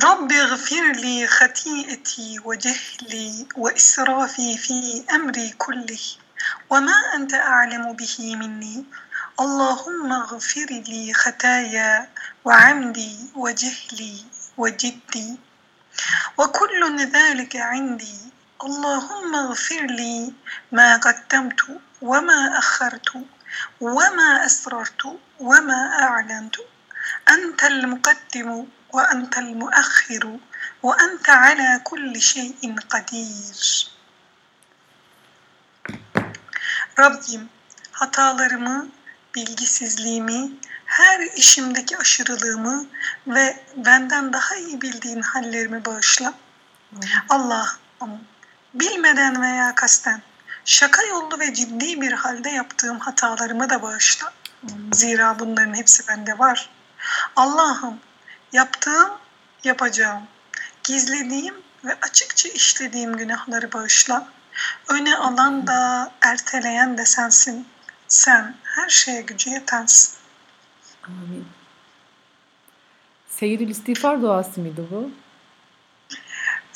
رب اغفر لي خطيئتي وجهلي وإسرافي في أمري كله وما أنت أعلم به مني. اللهم اغفر لي خطايا وعمدي وجهلي وجدي وكل ذلك عندي. اللهم اغفر لي ما قدمت وما أخرت وما أسررت وما أعلنت. أنت المقدم وأنت المؤخر وأنت على كل şeyin kadir. Rabbim hatalarımı, bilgisizliğimi, her işimdeki aşırılığımı ve benden daha iyi bildiğin hallerimi bağışla. Allah'ım bilmeden veya kasten şaka yollu ve ciddi bir halde yaptığım hatalarımı da bağışla. Zira bunların hepsi bende var. Allah'ım yaptığım, yapacağım, gizlediğim ve açıkça işlediğim günahları bağışla. Öne alan da, erteleyen de sensin. Sen her şeye gücü yetensin. Amin. Seyyidül İstiğfar duası mıydı bu?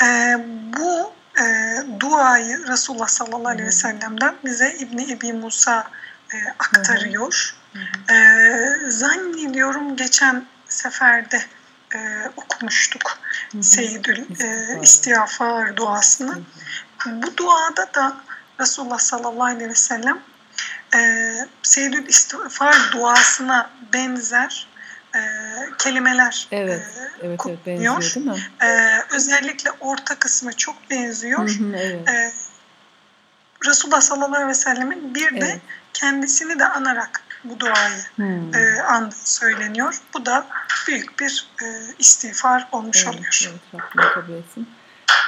Ee, bu e, duayı Resulullah sallallahu aleyhi ve sellem'den bize İbni Ebi Musa e, aktarıyor. Hı hı. E, zannediyorum geçen seferde e, okumuştuk. Seyyidül e, İstiğfar duasını. Bu duada da Resulullah sallallahu aleyhi ve sellem e, Seyyidül İstiğfar duasına benzer e, kelimeler evet, e, evet, evet, benziyor, değil mi? E, özellikle orta kısmı çok benziyor. Hı hı, evet. e, Resulullah sallallahu aleyhi ve sellemin bir de evet. kendisini de anarak bu duayı hmm. e, andığı söyleniyor. Bu da büyük bir e, istiğfar olmuş evet, oluyor. Evet, Rabbim.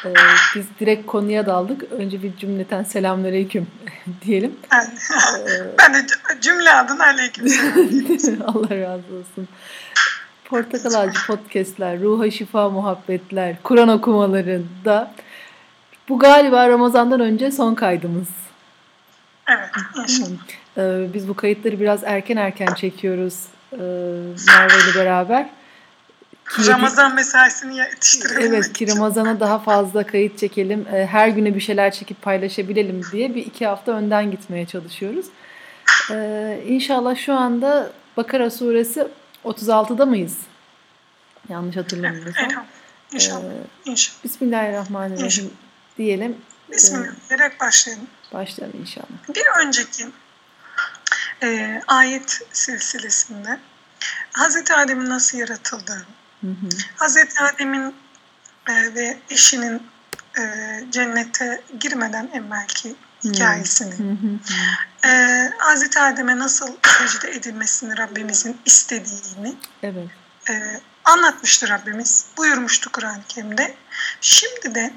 Ee, biz direkt konuya daldık. Önce bir cümleten selamünaleyküm diyelim. Ben, ben de cümle adına aleyküm Allah razı olsun. Portakal Ağacı Podcast'ler, Ruha Şifa Muhabbetler, Kur'an okumalarında bu galiba Ramazan'dan önce son kaydımız. Evet. Ee, biz bu kayıtları biraz erken erken çekiyoruz ee, Merve ile beraber. Ki Ramazan mesaisini yetiştirebilmek Evet ki Ramazan'a daha fazla kayıt çekelim. Her güne bir şeyler çekip paylaşabilelim diye bir iki hafta önden gitmeye çalışıyoruz. Ee, inşallah şu anda Bakara suresi 36'da mıyız? Yanlış hatırlamıyorsam. Evet, inşallah. Ee, inşallah. Bismillahirrahmanirrahim inşallah. diyelim. Bismillah diyerek başlayalım. Başlayalım inşallah. Bir önceki e, ayet silsilesinde Hazreti Adem'in nasıl yaratıldığını, Hı hı. Hazreti Adem'in e, ve eşinin e, cennete girmeden evvelki hikayesini, hı hı. E, Hazreti Adem'e nasıl secde edilmesini Rabbimizin istediğini evet. e, anlatmıştır Rabbimiz. Buyurmuştu Kur'an-ı Kerim'de. Şimdi de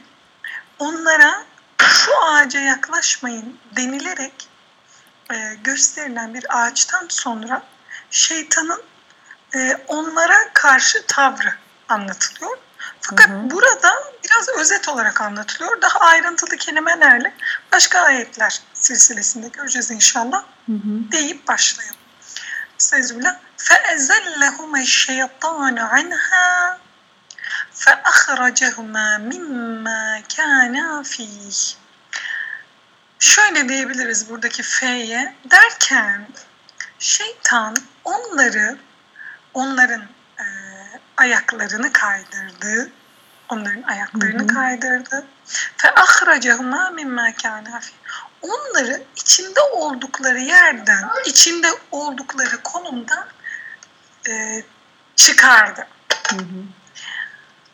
onlara şu ağaca yaklaşmayın denilerek e, gösterilen bir ağaçtan sonra şeytanın e, onlara karşı tavrı anlatılıyor. Fakat hı hı. burada biraz özet olarak anlatılıyor. Daha ayrıntılı kelimelerle başka ayetler silsilesinde göreceğiz inşallah. Hı hı. Deyip başlayalım. Estağfirullah. فَاَزَلَّهُمَ الشَّيْطَانُ عَنْهَا فَأَخْرَجَهُمَا مِمَّا كَانَا ف۪يهِ Şöyle diyebiliriz buradaki F'ye derken şeytan onları onların e, ayaklarını kaydırdı. Onların ayaklarını hı hı. kaydırdı. Fe ahracahuma mimma kana fi. Onları içinde oldukları yerden, içinde oldukları konumdan e, çıkardı. Ve kul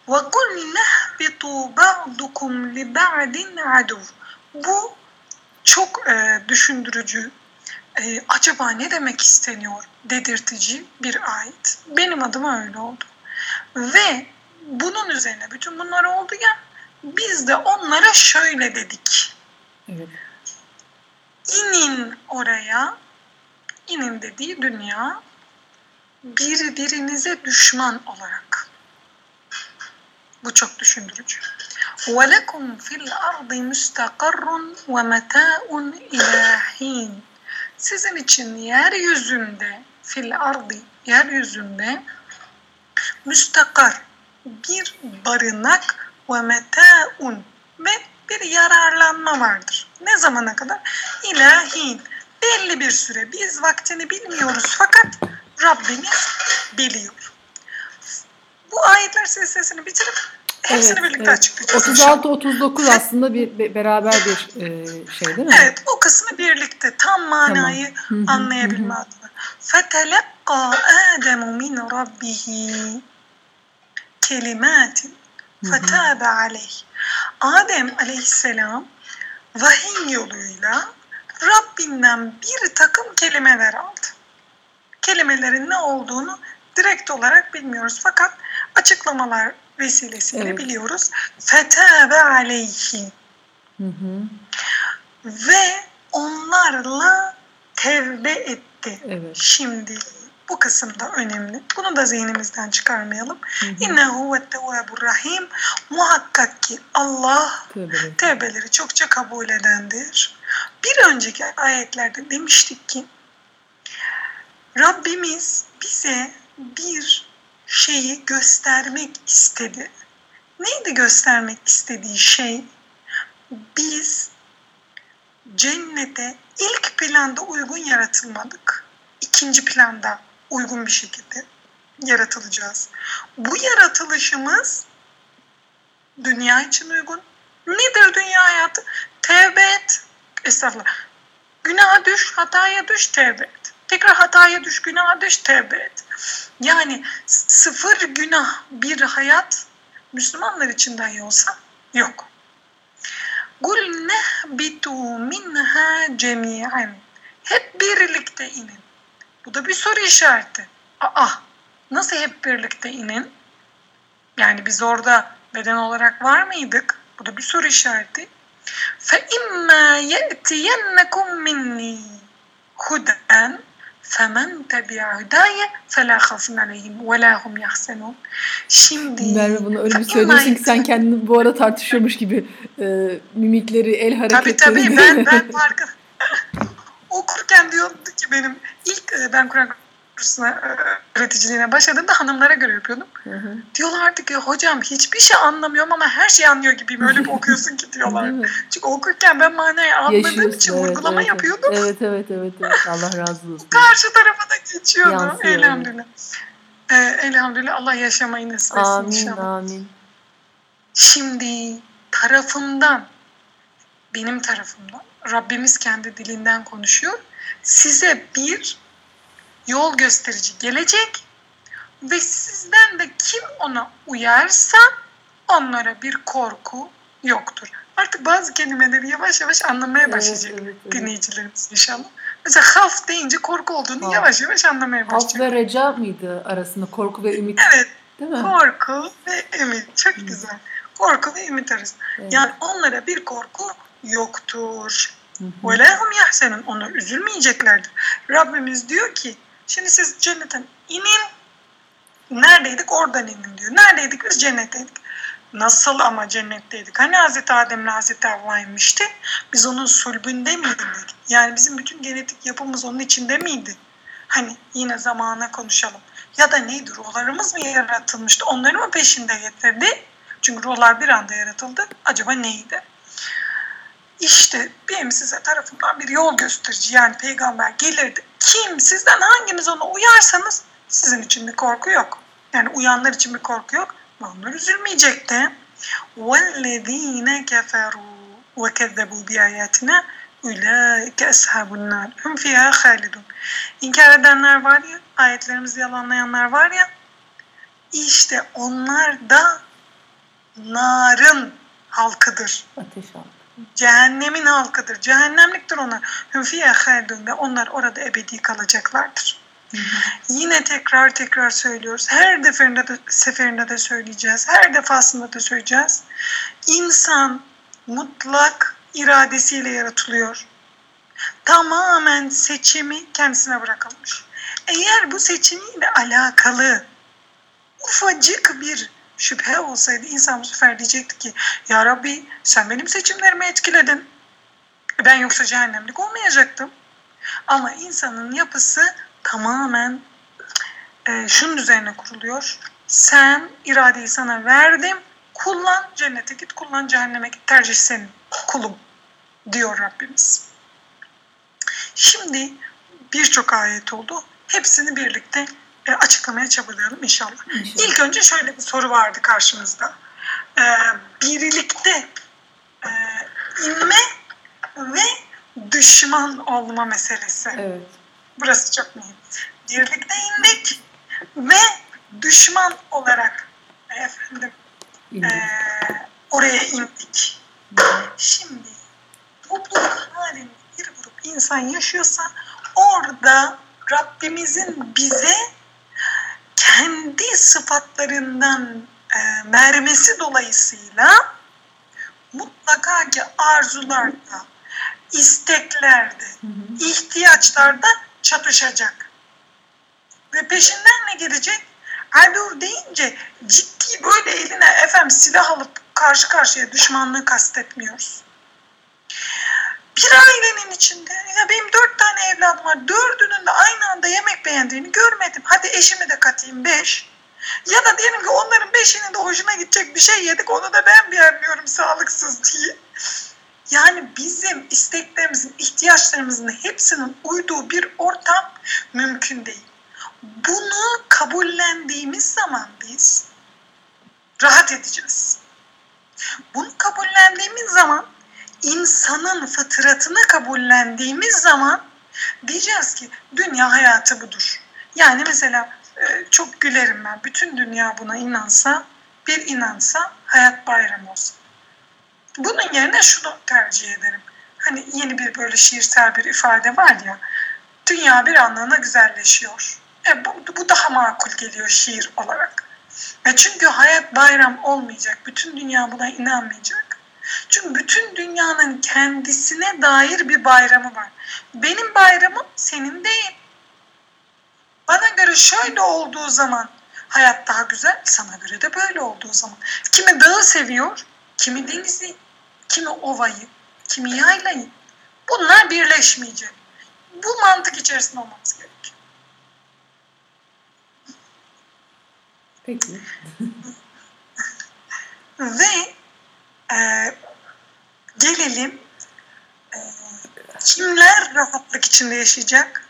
nehbitu ba'dukum li ba'din adu. Bu çok e, düşündürücü, e, acaba ne demek isteniyor dedirtici bir ayet. Benim adıma öyle oldu. Ve bunun üzerine bütün bunlar oldu ya biz de onlara şöyle dedik. Evet. İnin oraya, inin dediği dünya birbirinize düşman olarak. Bu çok düşündürücü. وَلَكُمْ فِي الْأَرْضِ مُسْتَقَرٌ وَمَتَاءٌ إِلَى حِينٍ Sizin için yeryüzünde fil ardi yeryüzünde müstakar bir barınak ve meta'un ve bir yararlanma vardır. Ne zamana kadar? İlahin. Belli bir süre. Biz vaktini bilmiyoruz fakat Rabbimiz biliyor. Bu ayetler silsilesini bitirip hepsini Evet, birlikte evet. açıklayacağız. inşallah. 36-39 aslında bir be- beraber bir e, şey değil mi? Evet o kısmı birlikte tam manayı Hı hı, anlayabilme hı hı. adına. فَتَلَقَّى آدَمُ مِنْ رَبِّهِ kelimatin Hı hı. فَتَابَ عَلَيْهِ Adem aleyhisselam vahiy yoluyla Rabbinden bir takım kelimeler aldı. Kelimelerin ne olduğunu direkt olarak bilmiyoruz fakat açıklamalar vesilesiyle evet. biliyoruz. Fetebe aleyhi. Hı. Ve onlarla tevbe etti. Evet. Şimdi bu kısım da önemli. Bunu da zihnimizden çıkarmayalım. İnne huvettevâbur rahim. Muhakkak ki Allah Tövbe. tevbeleri çokça kabul edendir. Bir önceki ayetlerde demiştik ki Rabbimiz bize bir şeyi göstermek istedi. Neydi göstermek istediği şey? Biz cennete ilk planda uygun yaratılmadık. İkinci planda uygun bir şekilde yaratılacağız. Bu yaratılışımız dünya için uygun. Nedir dünya hayatı? Tevbe et. Estağfurullah. Günaha düş, hataya düş, tevbe. Tekrar hataya düş, günaha düş, tevbe et. Yani sıfır günah bir hayat Müslümanlar için dahi olsa yok. Kul nehbitu minha cemiyen. Hep birlikte inin. Bu da bir soru işareti. Aa, nasıl hep birlikte inin? Yani biz orada beden olarak var mıydık? Bu da bir soru işareti. فَإِمَّا يَأْتِيَنَّكُمْ مِنِّي هُدًى فَمَنْ تَبِعَ هُدَايَ فَلَا خَوْفٌ عَلَيْهِمْ وَلَا هُمْ يَحْزَنُونَ Şimdi Merve bunu öyle bir فَإِمَّا söylüyorsun ki sen يَأْتِيَنَّكُمْ- kendini bu ara tartışıyormuş gibi e, mimikleri, el Tabii hareketleri. tabii ben ben farkı okurken diyordu ki benim ilk e, ben Kur'an kursuna e, öğreticiliğine başladığımda hanımlara göre yapıyordum. Hı hı. Diyorlardı ki hocam hiçbir şey anlamıyorum ama her şeyi anlıyor gibiyim öyle bir okuyorsun ki diyorlar. Çünkü okurken ben manayı anladığım Yaşıyorsun, için evet, vurgulama evet, yapıyordum. Evet, evet, evet, evet. Allah razı olsun. Karşı tarafa da geçiyordu. Yansıyor, elhamdülillah. Ee, elhamdülillah Allah yaşamayı nasip etsin Amin, inşallah. amin. Şimdi tarafımdan, benim tarafımdan, Rabbimiz kendi dilinden konuşuyor. Size bir yol gösterici gelecek ve sizden de kim ona uyarsa onlara bir korku yoktur. Artık bazı kelimeleri yavaş yavaş anlamaya Evet, başlayacak evet, evet. dinleyicilerimiz inşallah. Mesela haf deyince korku olduğunu Haf. yavaş yavaş anlamaya Haf başlayacak. ve reca mıydı arasında? Korku ve ümit Evet, değil mi? korku ve ümit. Çok güzel. Korku ve ümit arasında. Evet. Yani onlara bir korku yoktur. Hı hı. Ve lehum yahsenun. Onlar üzülmeyeceklerdir. Rabbimiz diyor ki şimdi siz cennetten inin. Neredeydik? Oradan inin diyor. Neredeydik? Biz cennetteydik. Nasıl ama cennetteydik? Hani Hazreti Adem'le Hazreti Havva inmişti? Biz onun sulbünde miydik? Yani bizim bütün genetik yapımız onun içinde miydi? Hani yine zamana konuşalım. Ya da neydi? Ruhlarımız mı yaratılmıştı? Onları mı peşinde getirdi? Çünkü ruhlar bir anda yaratıldı. Acaba neydi? İşte benim size tarafından bir yol gösterici yani peygamber gelirdi Kim sizden hanginiz ona uyarsanız sizin için bir korku yok. Yani uyanlar için bir korku yok. Ve onlar üzülmeyecekti. وَالَّذ۪ينَ كَفَرُوا وَكَذَّبُوا بِآيَاتِنَا اُولَٰئِكَ أَصْحَابُ النَّارِ هُمْ فِيهَا خَالِدُونَ İnkar edenler var ya, ayetlerimizi yalanlayanlar var ya, işte onlar da narın halkıdır. Ateş al. Cehennemin halkıdır. Cehennemliktir onlar. Hüm fiyâ hâldûn ve onlar orada ebedi kalacaklardır. Hı hı. Yine tekrar tekrar söylüyoruz. Her seferinde de, seferinde de söyleyeceğiz. Her defasında da söyleyeceğiz. İnsan mutlak iradesiyle yaratılıyor. Tamamen seçimi kendisine bırakılmış. Eğer bu seçimiyle alakalı ufacık bir şüphe olsaydı insan bu sefer diyecekti ki Ya Rabbi sen benim seçimlerimi etkiledin. Ben yoksa cehennemlik olmayacaktım. Ama insanın yapısı tamamen e, şunun üzerine kuruluyor. sen iradeyi sana verdim. Kullan cennete git, kullan cehenneme git. Tercih senin kulum diyor Rabbimiz. Şimdi birçok ayet oldu. Hepsini birlikte açıklamaya çabalayalım inşallah. İnşallah. İlk önce şöyle bir soru vardı karşımızda. Ee, birlikte e, inme ve düşman olma meselesi. Evet. Burası çok mühim. Birlikte indik ve düşman olarak e, efendim İndik. e, oraya indik. Şimdi topluluk halinde bir grup insan yaşıyorsa orada Rabbimizin bize kendi sıfatlarından e, vermesi dolayısıyla mutlaka ki arzularda, isteklerde, ihtiyaçlarda çatışacak. Ve peşinden ne gelecek? Adu deyince ciddi böyle eline efendim silah alıp karşı karşıya düşmanlığı kastetmiyoruz. Bir ailenin içinde ya benim dört tane evladım var. Dördünün de aynı anda yemek beğendiğini görmedim. Hadi eşimi de katayım beş. Ya da diyelim ki onların beşinin de hoşuna gidecek bir şey yedik. Onu da ben beğenmiyorum sağlıksız diye. Yani bizim isteklerimizin, ihtiyaçlarımızın hepsinin uyduğu bir ortam mümkün değil. Bunu kabullendiğimiz zaman biz rahat edeceğiz. Bunu kabullendiğimiz zaman insanın fıtratını kabullendiğimiz zaman diyeceğiz ki dünya hayatı budur. Yani mesela e, çok gülerim ben. Bütün dünya buna inansa, bir inansa hayat bayramı olsa. Bunun yerine şunu tercih ederim. Hani yeni bir böyle şiirsel bir ifade var ya. Dünya bir anlamda güzelleşiyor. E, bu, bu daha makul geliyor şiir olarak. E çünkü hayat bayram olmayacak. Bütün dünya buna inanmayacak. Çünkü bütün dünyanın kendisine dair bir bayramı var. Benim bayramım senin değil. Bana göre şöyle olduğu zaman hayat daha güzel, sana göre de böyle olduğu zaman. Kimi dağı seviyor, kimi denizi, kimi ovayı, kimi yaylayı. Bunlar birleşmeyecek. Bu mantık içerisinde olmamız gerekiyor. Peki. Ve e, gelelim e, kimler rahatlık içinde yaşayacak?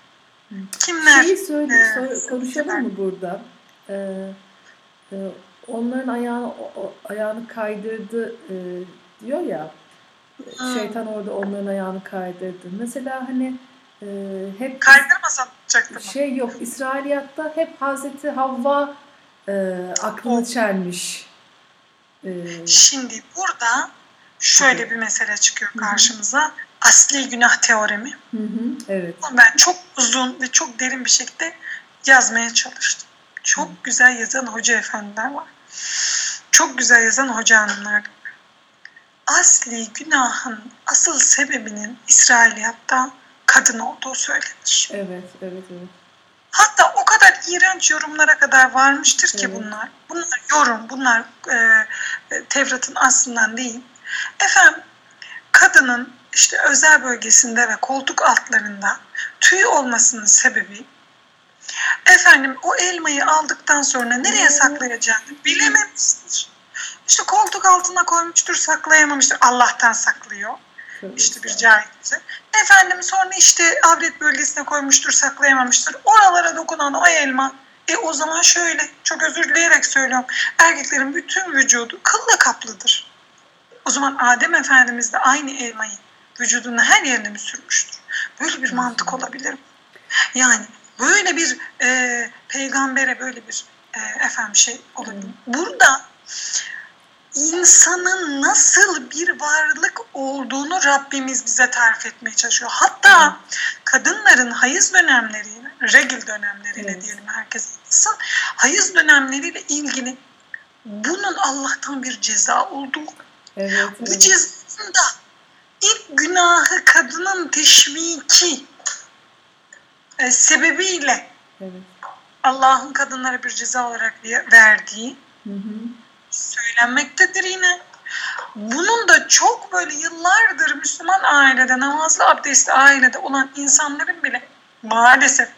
Kimler? Şeyi söyle, e, sor- konuşalım mı burada? Ee, e, onların ayağını o- ayağını kaydırdı e, diyor ya. Hmm. Şeytan orada onların ayağını kaydırdı. Mesela hani e, hep olacaktı mı? şey yok. İsrailiyatta hep Hazreti Havva e, aklını Of. çelmiş. E, Şimdi burada şöyle bir mesele çıkıyor Hı hı. karşımıza. Asli günah teoremi. hı hı, evet. Bunu ben çok uzun ve çok derin bir şekilde yazmaya çalıştım. Çok güzel yazan hoca efendiler var. Çok güzel yazan hoca hanımlar. Asli günahın asıl sebebinin İsrailiyatta kadın olduğu söylenir. Evet, evet, evet. Hatta o kadar iğrenç yorumlara kadar varmıştır ki bunlar. Bunlar yorum, bunlar e, e, Tevrat'ın aslından değil. Efendim kadının işte özel bölgesinde ve koltuk altlarında tüy olmasının sebebi efendim o elmayı aldıktan sonra nereye saklayacağını bilememiştir. İşte koltuk altına koymuştur, saklayamamıştır. Allah'tan saklıyor. İşte bir cahilce. Efendim sonra işte avret bölgesine koymuştur, saklayamamıştır. Oralara dokunan o elma. E o zaman şöyle, çok özür dileyerek söylüyorum. Erkeklerin bütün vücudu kılla kaplıdır. O zaman Adem Efendimiz de aynı elmayı vücudunun her yerine mi sürmüştür? Böyle bir mantık olabilir mi? Yani böyle bir e, peygambere böyle bir e, efendim şey olabilir. Burada insanın nasıl bir varlık olduğunu Rabbimiz bize tarif etmeye çalışıyor. Hatta kadınların hayız dönemleriyle, regil dönemleriyle Evet. diyelim herkes insan, hayız dönemleriyle ilgili bunun Allah'tan bir ceza olduğu, Evet, bu evet. cezanın da ilk günahı kadının teşviki e, sebebiyle evet. Allah'ın kadınlara bir ceza olarak verdiği Hı hı. Söylenmektedir yine. Bunun da çok böyle yıllardır Müslüman ailede, namazlı abdestli ailede olan insanların bile maalesef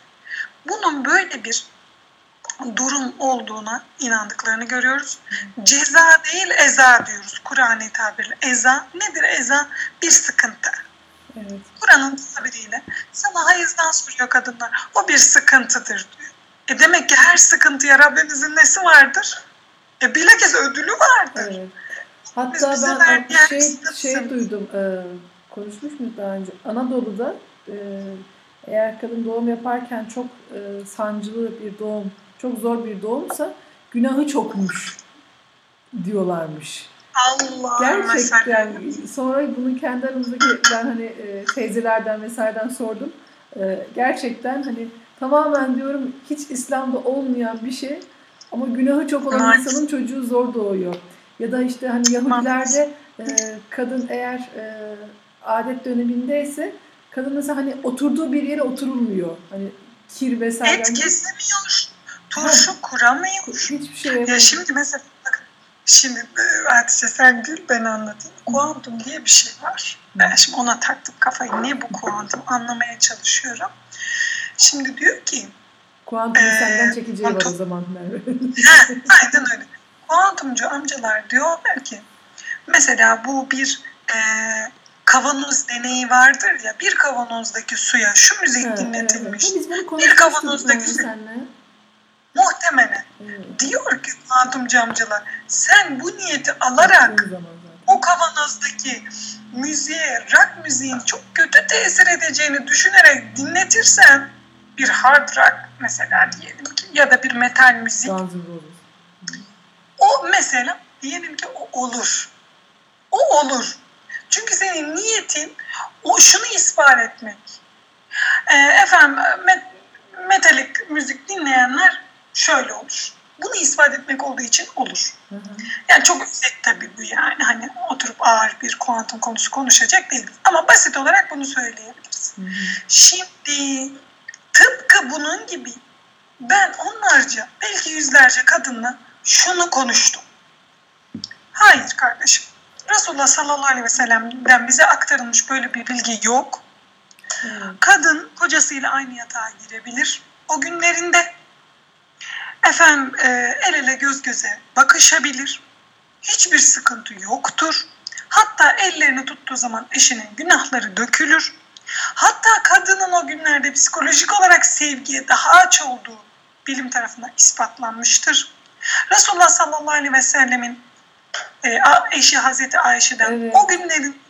bunun böyle bir durum olduğuna inandıklarını görüyoruz. Ceza değil eza diyoruz Kur'an'ı tabirle. Eza nedir eza? Bir sıkıntı. Evet. Kur'an'ın tabiriyle sana hayızdan soruyor kadınlar. O bir sıkıntıdır diyor. E demek ki her sıkıntıya Rabbimizin nesi vardır? E bilakis ödülü vardır. Evet. Biz Hatta bize ben şey şey duydum. E, konuşmuş muyuz daha önce? Anadolu'da e, eğer kadın doğum yaparken çok e, sancılı bir doğum, çok zor bir doğumsa günahı çokmuş diyorlarmış. Allah Gerçekten sonra bunu kendi aramızdaki ben hani e, teyzelerden vesaireden sordum. E, gerçekten hani tamamen diyorum hiç İslam'da olmayan bir şey ama günahı çok olan Maalesef. insanın çocuğu zor doğuyor. Ya da işte hani Yahudilerde e, kadın eğer e, adet dönemindeyse kadın mesela hani oturduğu bir yere oturulmuyor. Hani kir vesaire. Et kesemiyor. Turşu kuramıyor. Hiçbir şey Ya yapamıyor. şimdi mesela şimdi Hatice sen gül ben anlatayım. Kuantum diye bir şey var. Ben şimdi ona taktım kafayı. Ne bu kuantum anlamaya çalışıyorum. Şimdi diyor ki Kuantum Ee, senden çekeceği var o zaman Merve. Aynen öyle. Kuantumcu amcalar diyorlar ki mesela bu bir e, kavanoz deneyi vardır ya bir kavanozdaki suya şu müzik Ha, dinletilmiş. evet. Bunu konuşmuştuk kavanozdaki Merve su- seninle. Muhtemelen Evet. diyor ki kuantumcu amcalar sen bu niyeti alarak o kavanozdaki müziğe, rock müziğin çok kötü tesir edeceğini düşünerek dinletirsen bir hard rock mesela diyelim ki ya da bir metal müzik. O mesela diyelim ki o olur. O olur. Çünkü senin niyetin o şunu ispat etmek. Ee, efendim met, metalik müzik dinleyenler şöyle olur. Bunu ispat etmek olduğu için olur. Hı hı. Yani çok özet tabii bu yani. Hani oturup ağır bir kuantum konusu konuşacak değiliz. Ama basit olarak bunu söyleyebiliriz. Hı hı. Şimdi tıpkı bunun gibi ben onlarca belki yüzlerce kadınla şunu konuştum. Hayır kardeşim. Resulullah sallallahu aleyhi ve sellem'den bize aktarılmış böyle bir bilgi yok. Kadın kocasıyla aynı yatağa girebilir. O günlerinde efendim e, el ele göz göze bakışabilir. Hiçbir sıkıntı yoktur. Hatta ellerini tuttuğu zaman eşinin günahları dökülür. Hatta kadının o günlerde psikolojik olarak sevgiye daha aç olduğu bilim tarafından ispatlanmıştır. Resulullah sallallahu aleyhi ve sellemin e, eşi Hazreti Ayşe'den Evet. o günlerin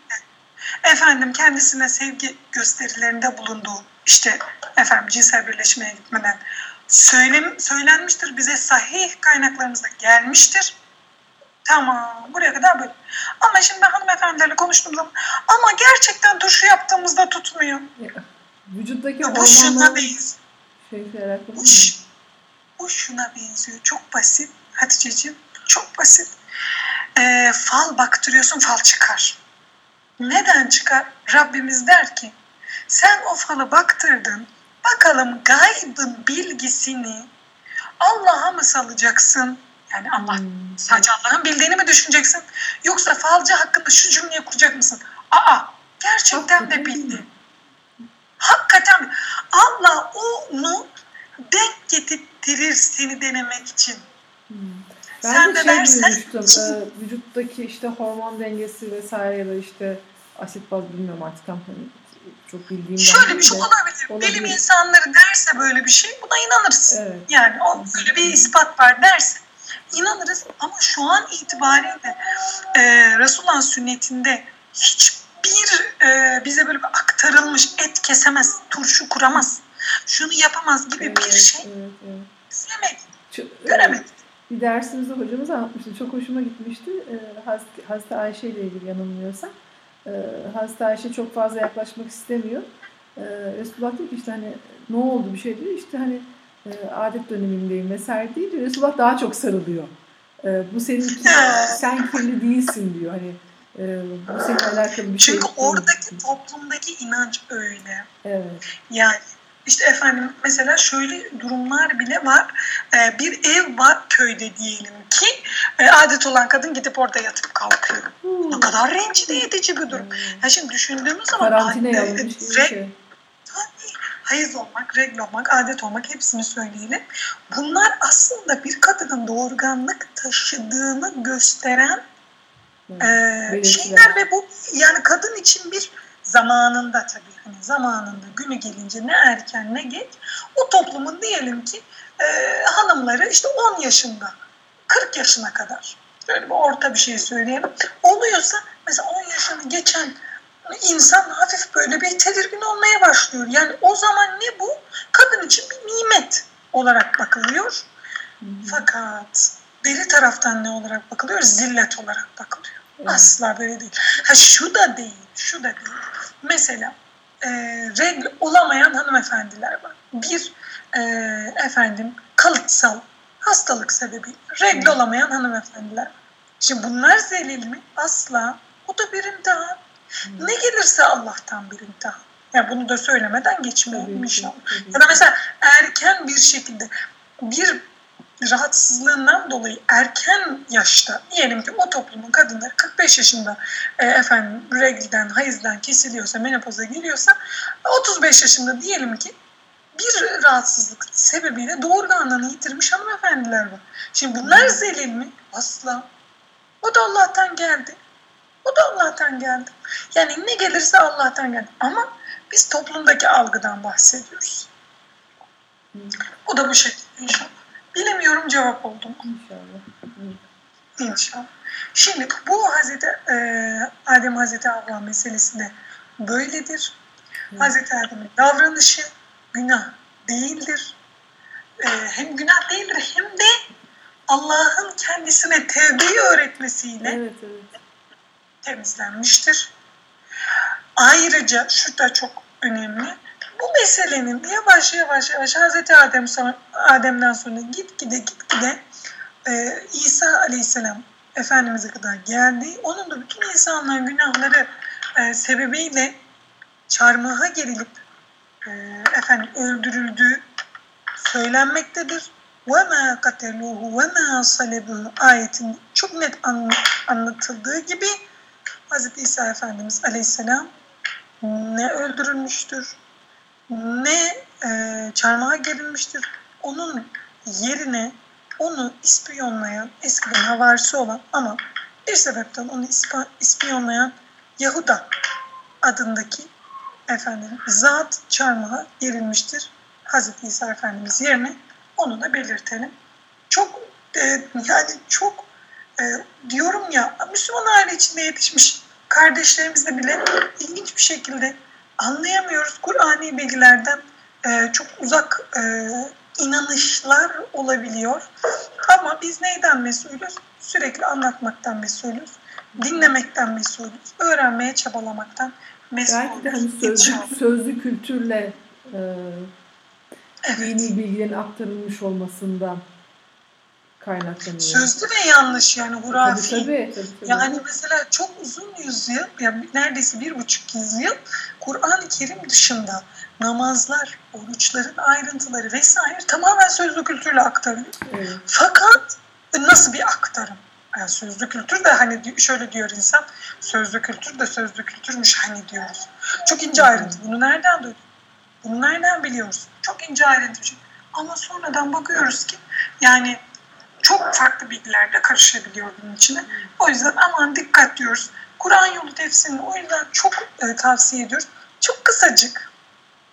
efendim kendisine sevgi gösterilerinde bulunduğu işte efendim cinsel birleşmeye gitmeden söylem, söylenmiştir. Bize sahih kaynaklarımızda gelmiştir. Tamam buraya kadar böyle. Ama şimdi ben hanımefendilerle konuştuğum zaman ama gerçekten turşu yaptığımızda tutmuyor. Vücuttaki Bu şuna hormonların benziyor. şeyle alakalı Bu, mı? ş- bu şuna benziyor. Çok basit Hatice'ciğim. Çok basit. Ee, fal baktırıyorsun fal çıkar. Neden çıkar? Rabbimiz der ki sen o falı baktırdın. Bakalım gaybın bilgisini Allah'a mı salacaksın? Yani Allah Hmm. sadece Allah'ın bildiğini mi düşüneceksin? Yoksa falcı hakkında şu cümleyi kuracak mısın? Aa gerçekten de bildi. Hakikaten Allah onu denk getirtir seni denemek için. Hmm. Sen Ben de de şey dersen- duymuştum. e, vücuttaki işte hormon dengesi vesaire ya da işte asit baz bilmiyorum artık tam hani çok bildiğimden Şöyle bir şey olabilir. Olabilir. Bilim insanları derse böyle bir şey buna inanırız. Evet. Yani o böyle bir ispat var derse inanırız ama şu an itibariyle e, Resulullah'ın sünnetinde hiçbir e, bize böyle bir aktarılmış et kesemez, turşu kuramaz, şunu yapamaz gibi bir Evet, şey evet, evet. izlemedik, Çok- göremedik. Bir dersimizde hocamız anlatmıştı. Çok hoşuma gitmişti. Ee, Hazreti, Hazreti Ayşe ile ilgili yanılmıyorsam. Ee, Hazreti Ayşe çok fazla yaklaşmak istemiyor. Ee, Resulullah diyor ki işte hani ne oldu bir şey diyor. İşte hani e, adet dönemindeyim vesaire deyince Resulullah daha çok sarılıyor. Ee, bu senin sen kirli değilsin diyor. Hani e, bu seninle alakalı bir şey Çünkü oradaki toplumdaki inanç öyle. Evet. Yani işte efendim mesela şöyle durumlar bile var. Ee, bir ev var köyde diyelim ki e, adet olan kadın gidip orada yatıp kalkıyor. Ne kadar rencide edici bir durum. Ya şimdi düşündüğümüz zaman gibi bir direkt- şey. Hayız olmak, regl olmak, adet olmak hepsini söyleyelim. Bunlar aslında bir kadının doğurganlık taşıdığını gösteren e, şeyler ve bu yani kadın için bir zamanında tabii hani zamanında günü gelince ne erken ne geç o toplumun diyelim ki e, hanımları işte 10 yaşında 40 yaşına kadar. Böyle bir orta bir şey söyleyelim. Oluyorsa mesela 10 yaşını geçen insan hafif böyle bir tedirgin olmaya başlıyor. Yani o zaman ne bu? Kadın için bir nimet olarak bakılıyor. Fakat deli taraftan ne olarak bakılıyor? Zillet olarak bakılıyor. Asla böyle değil. Ha şu da değil, şu da değil. Mesela e, regl olamayan hanımefendiler var. Bir e, efendim kalıtsal hastalık sebebiyle regl olamayan hanımefendiler. Şimdi bunlar zelil mi? Asla. O da bir imtihan. Ne gelirse Allah'tan bir imtihan. Ya bunu da söylemeden geçmeyelim inşallah. Ya da mesela erken bir şekilde bir rahatsızlığından dolayı erken yaşta diyelim ki o toplumun kadınları 45 yaşında e, efendim reglden, hayızdan kesiliyorsa, menopoza giriyorsa 35 yaşında diyelim ki bir rahatsızlık sebebiyle doğurganlığını yitirmiş hanımefendiler var. Şimdi bunlar zelil mi? Asla. O da Allah'tan geldi. O da Allah'tan geldi. Yani ne gelirse Allah'tan geldi. Ama biz toplumdaki algıdan bahsediyoruz. O da bu şekilde inşallah. Bilemiyorum cevap oldu mu İnşallah. İnşallah. Şimdi bu Hazreti e, Adem Hazreti Havva meselesi de böyledir. Hı. Hazreti Adem'in davranışı günah değildir. E, hem günah değildir hem de Allah'ın kendisine tevbeyi öğretmesiyle Evet evet temizlenmiştir. Ayrıca şu da çok önemli. Bu meselenin yavaş yavaş yavaş Hazreti Adem sonra, Adem'den sonra gitgide gitgide e, İsa Aleyhisselam Efendimiz'e kadar geldi. Onun da bütün insanların günahları e, sebebiyle çarmıha gerilip e, efendim öldürüldüğü söylenmektedir. وَمَا قَتَلُوهُ وَمَا صَلَبُهُ ayetin çok net an- anlatıldığı gibi Hz. İsa Efendimiz Aleyhisselam ne öldürülmüştür, ne e, çarmıha gerilmiştir. Onun yerine onu ispiyonlayan, eskiden havarisi olan ama bir sebepten onu ispiyonlayan Yahuda adındaki efendim zat çarmıha gerilmiştir. Hazreti İsa Efendimiz yerine onu da belirtelim. Çok e, yani çok e, diyorum ya Müslüman aile içinde yetişmiş kardeşlerimizle bile ilginç bir şekilde anlayamıyoruz. Kur'ani bilgilerden e, çok uzak e, inanışlar olabiliyor. Ama biz neyden mesulüz? Sürekli anlatmaktan mesulüz. Dinlemekten mesulüz. Öğrenmeye çabalamaktan Belki de hani mesulüz. sözlü, İnşallah. sözlü kültürle e, Evet. dini bilgilerin aktarılmış olmasından kaynaklanıyor. Sözlü ve yanlış yani tabii, hurafi. tabii, tabii, tabii. Yani mesela çok uzun yüzyıl, yani neredeyse bir buçuk yüzyıl Kur'an-ı Kerim dışında namazlar, oruçların ayrıntıları vesaire tamamen sözlü kültürle aktarılıyor. Evet. Fakat nasıl bir aktarım? Yani sözlü kültür de hani şöyle diyor insan, sözlü kültür de sözlü kültürmüş hani diyoruz. Çok ince ayrıntı. Bunu nereden duydun? Bunu nereden biliyoruz? Çok ince ayrıntı. Ama sonradan bakıyoruz ki yani çok farklı bilgiler de karışabiliyor bunun içine. O yüzden aman dikkat diyoruz. Kur'an yolu tefsirini o yüzden çok e, tavsiye ediyoruz. Çok kısacık,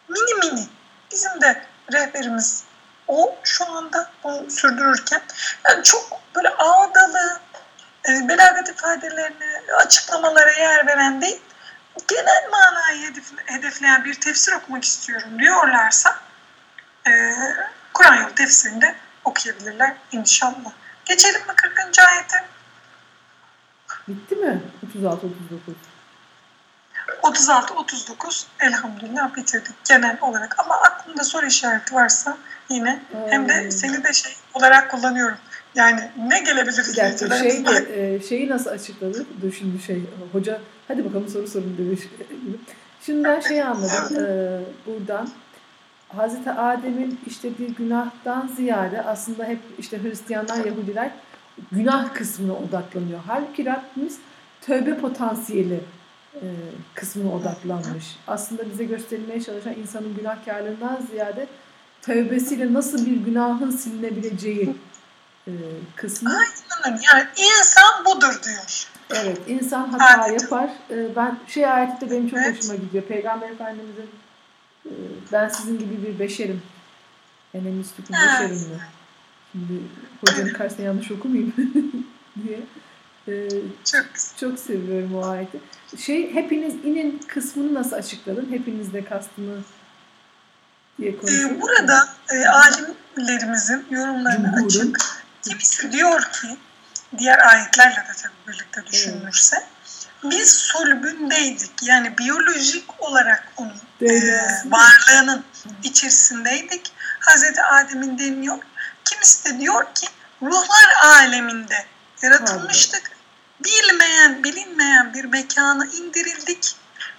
mini mini. Bizim de rehberimiz o şu anda bunu sürdürürken yani çok böyle ağdalı, e, belagat ifadelerini, açıklamalara yer veren değil, genel manayı hedef- hedefleyen bir tefsir okumak istiyorum diyorlarsa e, Kur'an yolu tefsirinde okuyabilirler inşallah. Geçelim mi 40. ayete? Bitti mi? 36-39. 36-39 elhamdülillah bitirdik genel olarak. Ama aklımda soru işareti varsa yine hem de seni de şey olarak kullanıyorum. Yani ne gelebilir Bir dakika şey e, şeyi nasıl açıkladı? Dur şimdi şey hoca hadi bakalım soru sorun demiş. Şimdi ben şeyi anladım e, buradan. Hazreti Adem'in işlediği günahtan ziyade aslında hep işte Hristiyanlar, Yahudiler günah kısmına odaklanıyor. Halbuki Rabbimiz tövbe potansiyeli e, kısmına odaklanmış. Aslında bize gösterilmeye çalışan insanın günahkarlığından ziyade tövbesiyle nasıl bir günahın silinebileceği e, kısmı. Aynen. Yani insan budur diyor. Evet, insan hata Evet. yapar. E, ben şey ayeti de benim çok Evet. hoşuma gidiyor. Peygamber Efendimiz'in ben sizin gibi bir beşerim. Müslüküm Evet. beşerim mi? Şimdi hocanın karşısında yanlış okumayayım diye. E, Çok çok seviyorum o ayeti. Şey hepiniz inin kısmını nasıl açıkladın? Hepiniz de kastını diye konuşuyoruz. Ee, burada e, alimlerimizin yorumlarını Cumhurun. açık. Kimisi diyor ki diğer ayetlerle de tabii birlikte düşünülürse biz sulbündeydik. Yani biyolojik olarak onun Değil e, varlığının içerisindeydik. Hazreti Adem'in deniyor. Kimisi de diyor ki ruhlar aleminde yaratılmıştık. Bilmeyen, bilinmeyen bir mekana indirildik.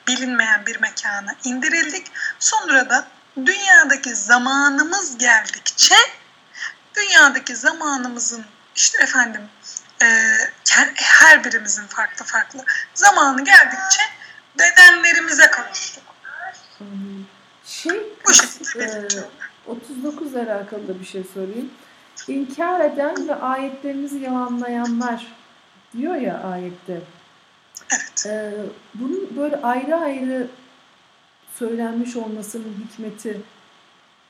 Bilinmeyen bir mekana indirildik. Sonra da dünyadaki zamanımız geldikçe dünyadaki zamanımızın işte efendim e, her birimizin farklı farklı zamanı geldikçe bedenlerimize kavuştuk. Şey, Bu şekilde e, belirtiyor. 39 ile alakalı da bir şey sorayım. İnkar eden ve ayetlerimizi yalanlayanlar diyor ya ayette. Evet. E, bunun böyle ayrı ayrı söylenmiş olmasının hikmeti e,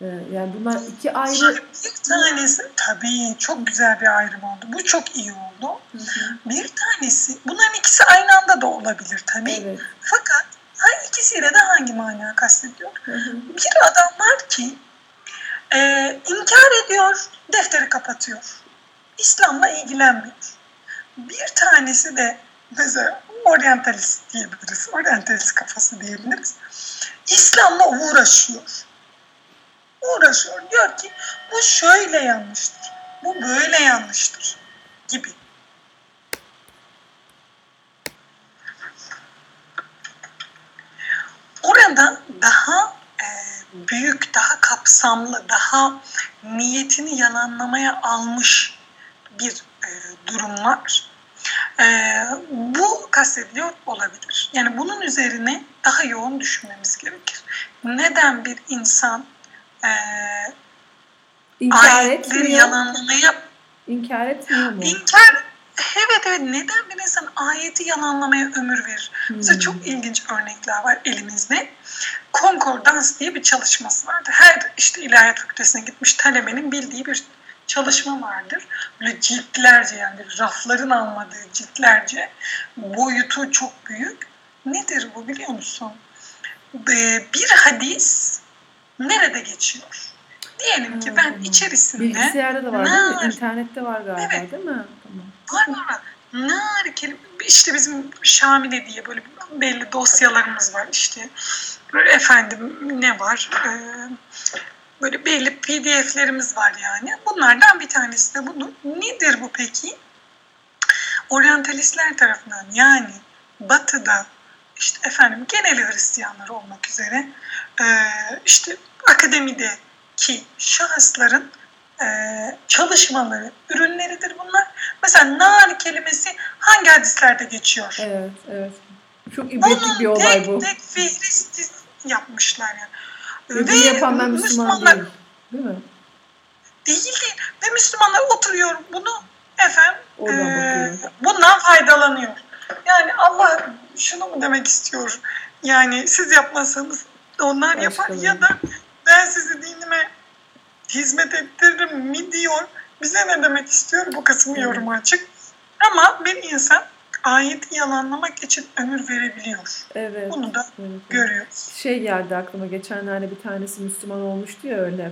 yani bunlar iki ayrı Bir tanesi tabii çok güzel bir ayrım oldu. Bu çok iyi oldu. Hı hı, Bir tanesi bunların ikisi aynı anda da olabilir tabii. evet. Fakat her ikisiyle de hangi mana kastediyor? Hı hı, Bir adam var ki e, inkar ediyor, defteri kapatıyor. İslam'la ilgilenmiyor. Bir tanesi de mesela oryantalist diyebiliriz. Oryantalist kafası diyebiliriz. İslam'la uğraşıyor. Uğraşıyor. Diyor ki bu şöyle yanlıştır. Bu böyle yanlıştır. Gibi. Orada daha e, büyük, daha kapsamlı, daha niyetini yalanlamaya almış bir e, durum var. E, bu kastediliyor olabilir. Yani bunun üzerine daha yoğun düşünmemiz gerekir. Neden bir insan e, İnkar ayetleri etmiyor. yalanlamaya İnkar etmiyor mu? inkar evet evet neden bir insan ayeti yalanlamaya ömür verir? Mesela Hmm. çok ilginç örnekler var elimizde. Konkordans diye bir çalışması vardır. Her işte ilahiyat fakültesine gitmiş talebenin bildiği bir çalışma vardır. Böyle ciltlerce yani rafların almadığı ciltlerce boyutu çok büyük. Nedir bu biliyor musun? Ee, Bir hadis nerede geçiyor? Diyelim ki ben içerisinde Bilgisayarda da var değil mi? Nar. İnternette var galiba Evet. değil mi? Tamam. Var var var. Nar kelime işte bizim Şamile diye böyle belli dosyalarımız var işte. Böyle efendim ne var? Ee, böyle belli PDF'lerimiz var yani. Bunlardan bir tanesi de budur. Nedir bu peki? Oryantalistler tarafından yani Batı'da işte efendim genel Hristiyanlar olmak üzere e, işte akademideki şahısların e, çalışmaları, ürünleridir bunlar. Mesela nar kelimesi hangi hadislerde geçiyor? Evet, evet. Çok ibretlik bir olay tek bu. tek fihristi yapmışlar yani. Ve bunu yapan ben Müslüman değil. Değil mi? değil değil. Ve Müslümanlar oturuyor bunu efendim Oradan e, bundan faydalanıyor. Yani Allah şunu mu demek istiyor? Yani siz yapmasanız onlar yapar ya da ben sizi dinime hizmet ettiririm mi diyor. Bize ne demek istiyor? Bu kısmı Evet. yorum açık. Ama bir insan ayeti yalanlamak için ömür verebiliyor. Evet. Bunu da evet. görüyoruz. Şey geldi aklıma geçenlerde bir tanesi Müslüman olmuştu ya öyle.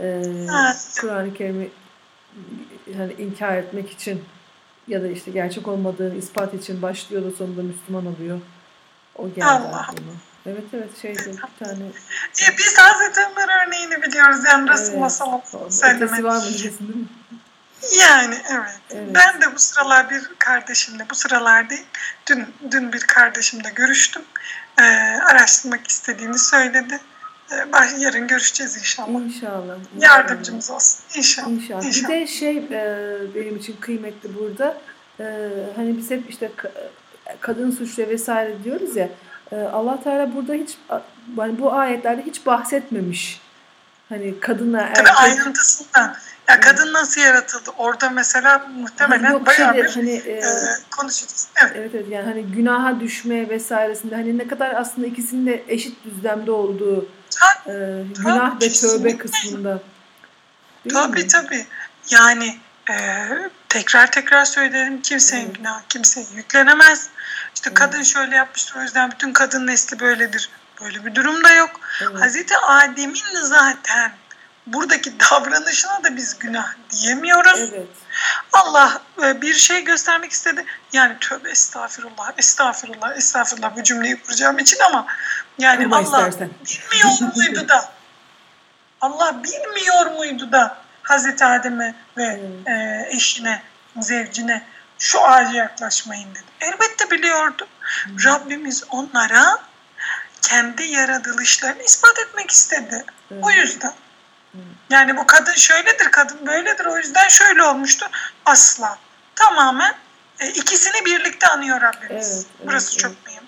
Ee. Kur'an-ı Kerim'i hani inkar etmek için ya da işte gerçek olmadığını ispat için başlıyor da sonunda Müslüman oluyor. O geldi Allah. aklıma. Evet evet şeydi bir tane E, biz Hazreti Ömer örneğini biliyoruz. Yani Resulullah Evet. ötesi sellem'e. var mı diyeceksin değil mi? Yani evet. Evet. Ben de bu sıralar bir kardeşimle, bu sıralar değil, dün, dün bir kardeşimle görüştüm. Ee, araştırmak istediğini söyledi. Ee, baş- yarın görüşeceğiz inşallah. İnşallah. Yardımcımız olsun. İnşallah. İnşallah. Bir İnşallah. de şey e, benim için kıymetli burada. E, hani biz hep işte ka- kadın suçlu vesaire diyoruz ya e, Allah Teala burada hiç yani bu ayetlerde hiç bahsetmemiş. Hani kadınla erkek. Tabii ayrıntısından. Ya kadın nasıl yaratıldı? Orada mesela muhtemelen Hani yok bayağı şeyde bir hani e, konuşacağız. Evet. evet evet yani hani günaha düşme vesairesinde hani ne kadar aslında ikisinin de eşit düzlemde olduğu e, günah ve tövbe kısmında. Değil Tabii mi? tabii. Yani e, tekrar tekrar söylerim kimsenin Evet. günahı kimseye yüklenemez. İşte Evet. kadın şöyle yapmıştır o yüzden bütün kadın nesli böyledir. Böyle bir durum da yok. Evet. Hazreti Adem'in zaten buradaki davranışına da biz günah diyemiyoruz. Evet. Allah e, bir şey göstermek istedi. Yani tövbe estağfirullah, estağfirullah, estağfirullah bu cümleyi kuracağım için ama yani Kurma Allah istersen. bilmiyor muydu da Allah bilmiyor muydu da Hazreti Adem'e ve Evet. e, eşine, zevcine şu ağaca yaklaşmayın dedi. Elbette biliyordu. Rabbimiz onlara kendi yaratılışlarını ispat etmek istedi. Evet. O yüzden. Evet. Yani bu kadın şöyledir, kadın böyledir. O yüzden şöyle olmuştu. Asla. Tamamen e, ikisini birlikte anıyor Rabbimiz. Evet, evet, Burası evet. çok mühim.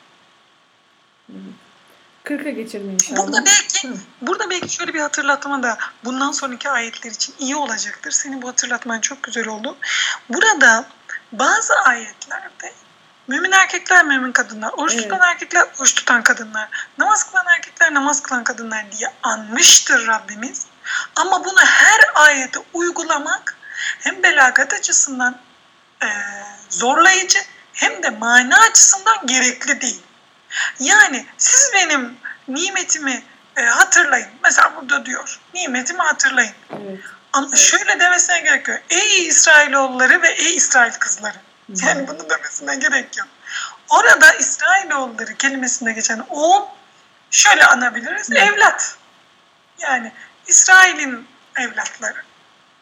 40'a geçelim inşallah. Burada belki Hı. burada belki şöyle bir hatırlatma da bundan sonraki ayetler için iyi olacaktır. Senin bu hatırlatman çok güzel oldu. Burada bazı ayetlerde mümin erkekler, mümin kadınlar, oruç Evet. tutan erkekler, oruç tutan kadınlar, namaz kılan erkekler, namaz kılan kadınlar diye anmıştır Rabbimiz. Ama bunu her ayete uygulamak hem belagat açısından eee, zorlayıcı hem de mana açısından gerekli değil. Yani siz benim nimetimi e, hatırlayın. Mesela burada diyor. Nimetimi hatırlayın. Evet. Ama şöyle demesine gerek yok. Ey İsrailoğulları ve ey İsrail kızları. Hı. Yani bunu demesine gerek yok. Orada İsrailoğulları kelimesinde geçen oğul şöyle anabiliriz. Hı. Evlat. Yani İsrail'in evlatları.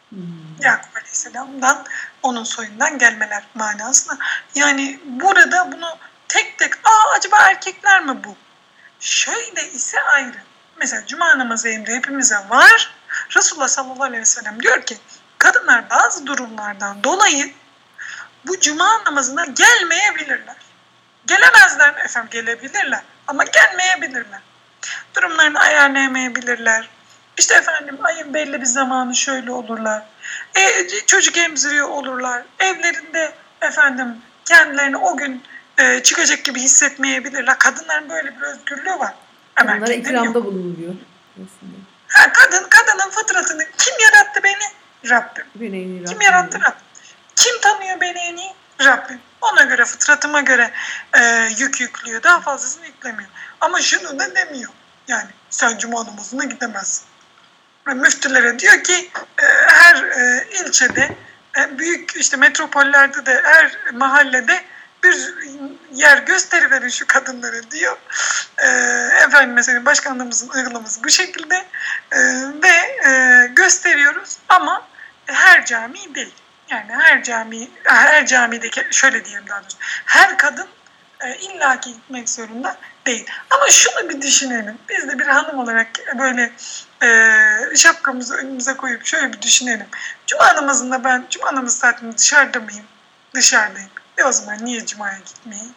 Hmm. Yakup Aleyhisselam'dan onun soyundan gelmeler manasına. Yani burada bunu tek tek aa acaba erkekler mi bu? Şöyle ise ayrı. Mesela cuma namazı emri hepimize var. Resulullah sallallahu aleyhi ve sellem diyor ki kadınlar bazı durumlardan dolayı bu cuma namazına gelmeyebilirler. Gelemezler efendim gelebilirler ama gelmeyebilirler. Durumlarını ayarlayamayabilirler. İşte efendim ayın belli bir zamanı şöyle olurlar. E, çocuk emziriyor olurlar. Evlerinde efendim kendilerini o gün e, çıkacak gibi hissetmeyebilirler. Kadınların böyle bir özgürlüğü var. Ama yok. ikramda bulunuluyor. Aslında. Ha, kadın, kadının fıtratını kim yarattı beni? Rabbim. Beni en iyi Kim Rabbim yarattı. Rabbim? Kim tanıyor beni en iyi? Rabbim. Ona göre fıtratıma göre e, yük yüklüyor. Daha fazlasını yüklemiyor. Ama şunu da demiyor. Yani sen cuma namazına gidemezsin. Müftülere diyor ki e, her e, ilçede e, büyük işte metropollerde de her mahallede bir yer gösteriverin şu kadınlara diyor. E, efendim mesela başkanlığımızın uygulaması bu şekilde e, ve e, gösteriyoruz ama her cami değil. Yani her cami, her camideki şöyle diyelim daha doğrusu. Her kadın e, illaki gitmek zorunda değil. Ama şunu bir düşünelim. Biz de bir hanım olarak böyle e, şapkamızı önümüze koyup şöyle bir düşünelim. Cuma namazında ben cuma namazı saatinde dışarıda mıyım? Dışarıdayım. E o zaman niye cumaya gitmeyeyim?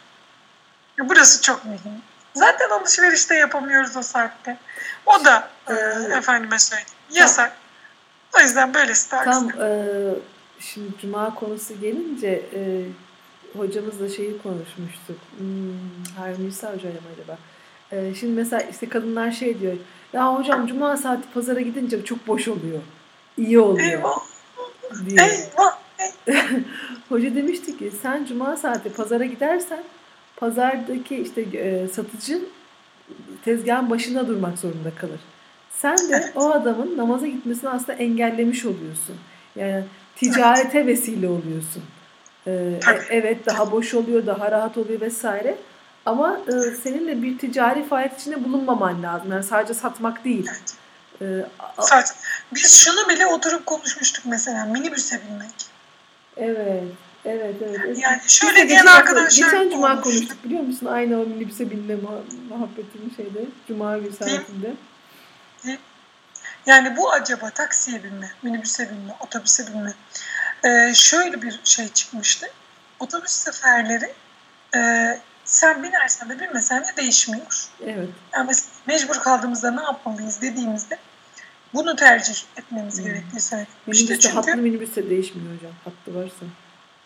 E, burası çok mühim. Zaten alışveriş de yapamıyoruz o saatte. O da e, Ee, efendime söyleyeyim yasak. O yüzden böylesi daha Tam e, şimdi cuma konusu gelince e, hocamızla şeyi konuşmuştuk. Hmm, Harun İsa hocayla acaba? E, şimdi mesela işte kadınlar şey diyor. Ya hocam cuma saati pazara gidince çok boş oluyor. İyi oluyor Eyvah, diye. eyvah. Hoca demişti ki sen cuma saati pazara gidersen pazardaki işte e, satıcı tezgahın başında durmak zorunda kalır. Sen de o adamın namaza gitmesini aslında engellemiş oluyorsun. Yani ticarete vesile oluyorsun. Ee, evet daha boş oluyor, daha rahat oluyor vesaire. Ama e, senin de bir ticari faaliyet içinde bulunmaman lazım. Yani sadece satmak değil. Ee. Biz şunu bile oturup konuşmuştuk mesela minibüse binmek. Evet, evet, evet. Yani şöyle diyen geçen, arkadaşlar geçen cuma olmuş. konuştuk biliyor musun? Aynı o minibüse binme muha- muhabbetini şeyde. Cuma günü saatinde. Yani bu acaba taksiye binme, minibüse binme, otobüse binme. Ee, şöyle bir şey çıkmıştı. Otobüs seferleri e, sen binersen de bilmesen de değişmiyor. Evet. Yani mecbur kaldığımızda ne yapmalıyız dediğimizde bunu tercih etmemiz Hmm. gerektiği söyledim. Minibüste İşte çünkü hatlı minibüste değişmiyor hocam. Hattı varsa.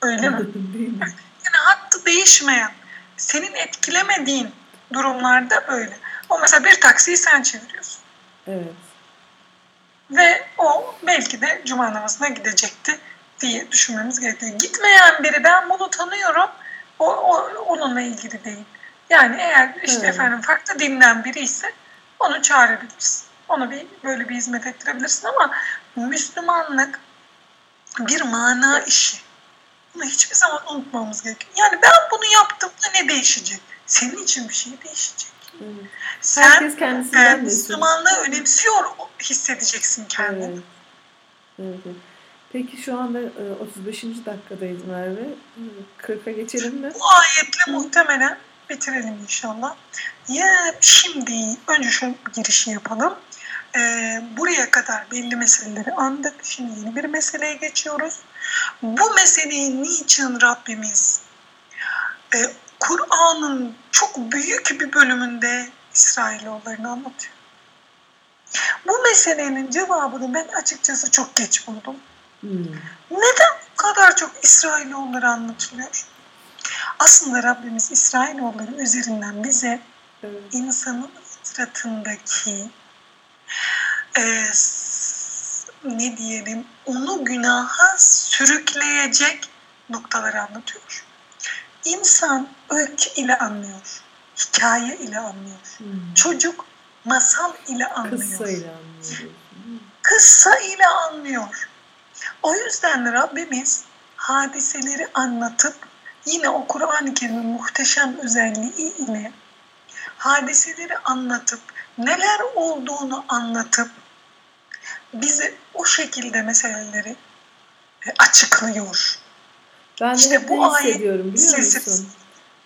öyle mi? Değil mi? Yani hattı değişmeyen, senin etkilemediğin durumlarda böyle. O mesela bir taksiyi sen çeviriyorsun. Evet. Ve o belki de cuma namazına gidecekti diye düşünmemiz gerekiyor. Gitmeyen biri ben bunu tanıyorum o, o onunla ilgili değil. Yani eğer işte Evet. efendim farklı dinden biri ise onu çağırabilirsin. Ona bir böyle bir hizmet ettirebilirsin ama Müslümanlık bir mana işi. Bunu hiçbir zaman unutmamamız gerekiyor. Yani ben bunu yaptığımda ne değişecek? Senin için bir şey değişecek. evet. Sen Herkes e, kendisinden mesul. Müslümanlığı önemsiyor hissedeceksin kendini. Evet. Evet. evet. Peki şu anda e, 35. dakikadayız Merve. E, 40'a geçelim mi? Bu ayetle muhtemelen bitirelim inşallah. Ya şimdi önce şu girişi yapalım. Ee, buraya kadar belli meseleleri andık. Şimdi yeni bir meseleye geçiyoruz. Bu meseleyi niçin Rabbimiz e, Kur'an'ın çok büyük bir bölümünde İsrailoğullarını anlatıyor? Bu meselenin cevabını ben açıkçası çok geç buldum. Hmm. Neden bu kadar çok İsrailoğulları anlatılıyor? Aslında Rabbimiz İsrailoğulları üzerinden bize insanın fıtratındaki e, ne diyelim onu günaha sürükleyecek noktaları anlatıyor. İnsan öykü ile anlıyor, hikaye ile anlıyor. Hmm. Çocuk masal ile anlıyor. Kıssayla anlıyoruz. Hmm. kıssa ile anlıyor. O yüzden Rabbimiz hadiseleri anlatıp yine o Kur'an-ı Kerim'in muhteşem özelliği ile hadiseleri anlatıp neler olduğunu anlatıp bize o şekilde meseleleri e, açıklıyor. Ben de İşte hep bu ne ayet hissediyorum biliyor musun?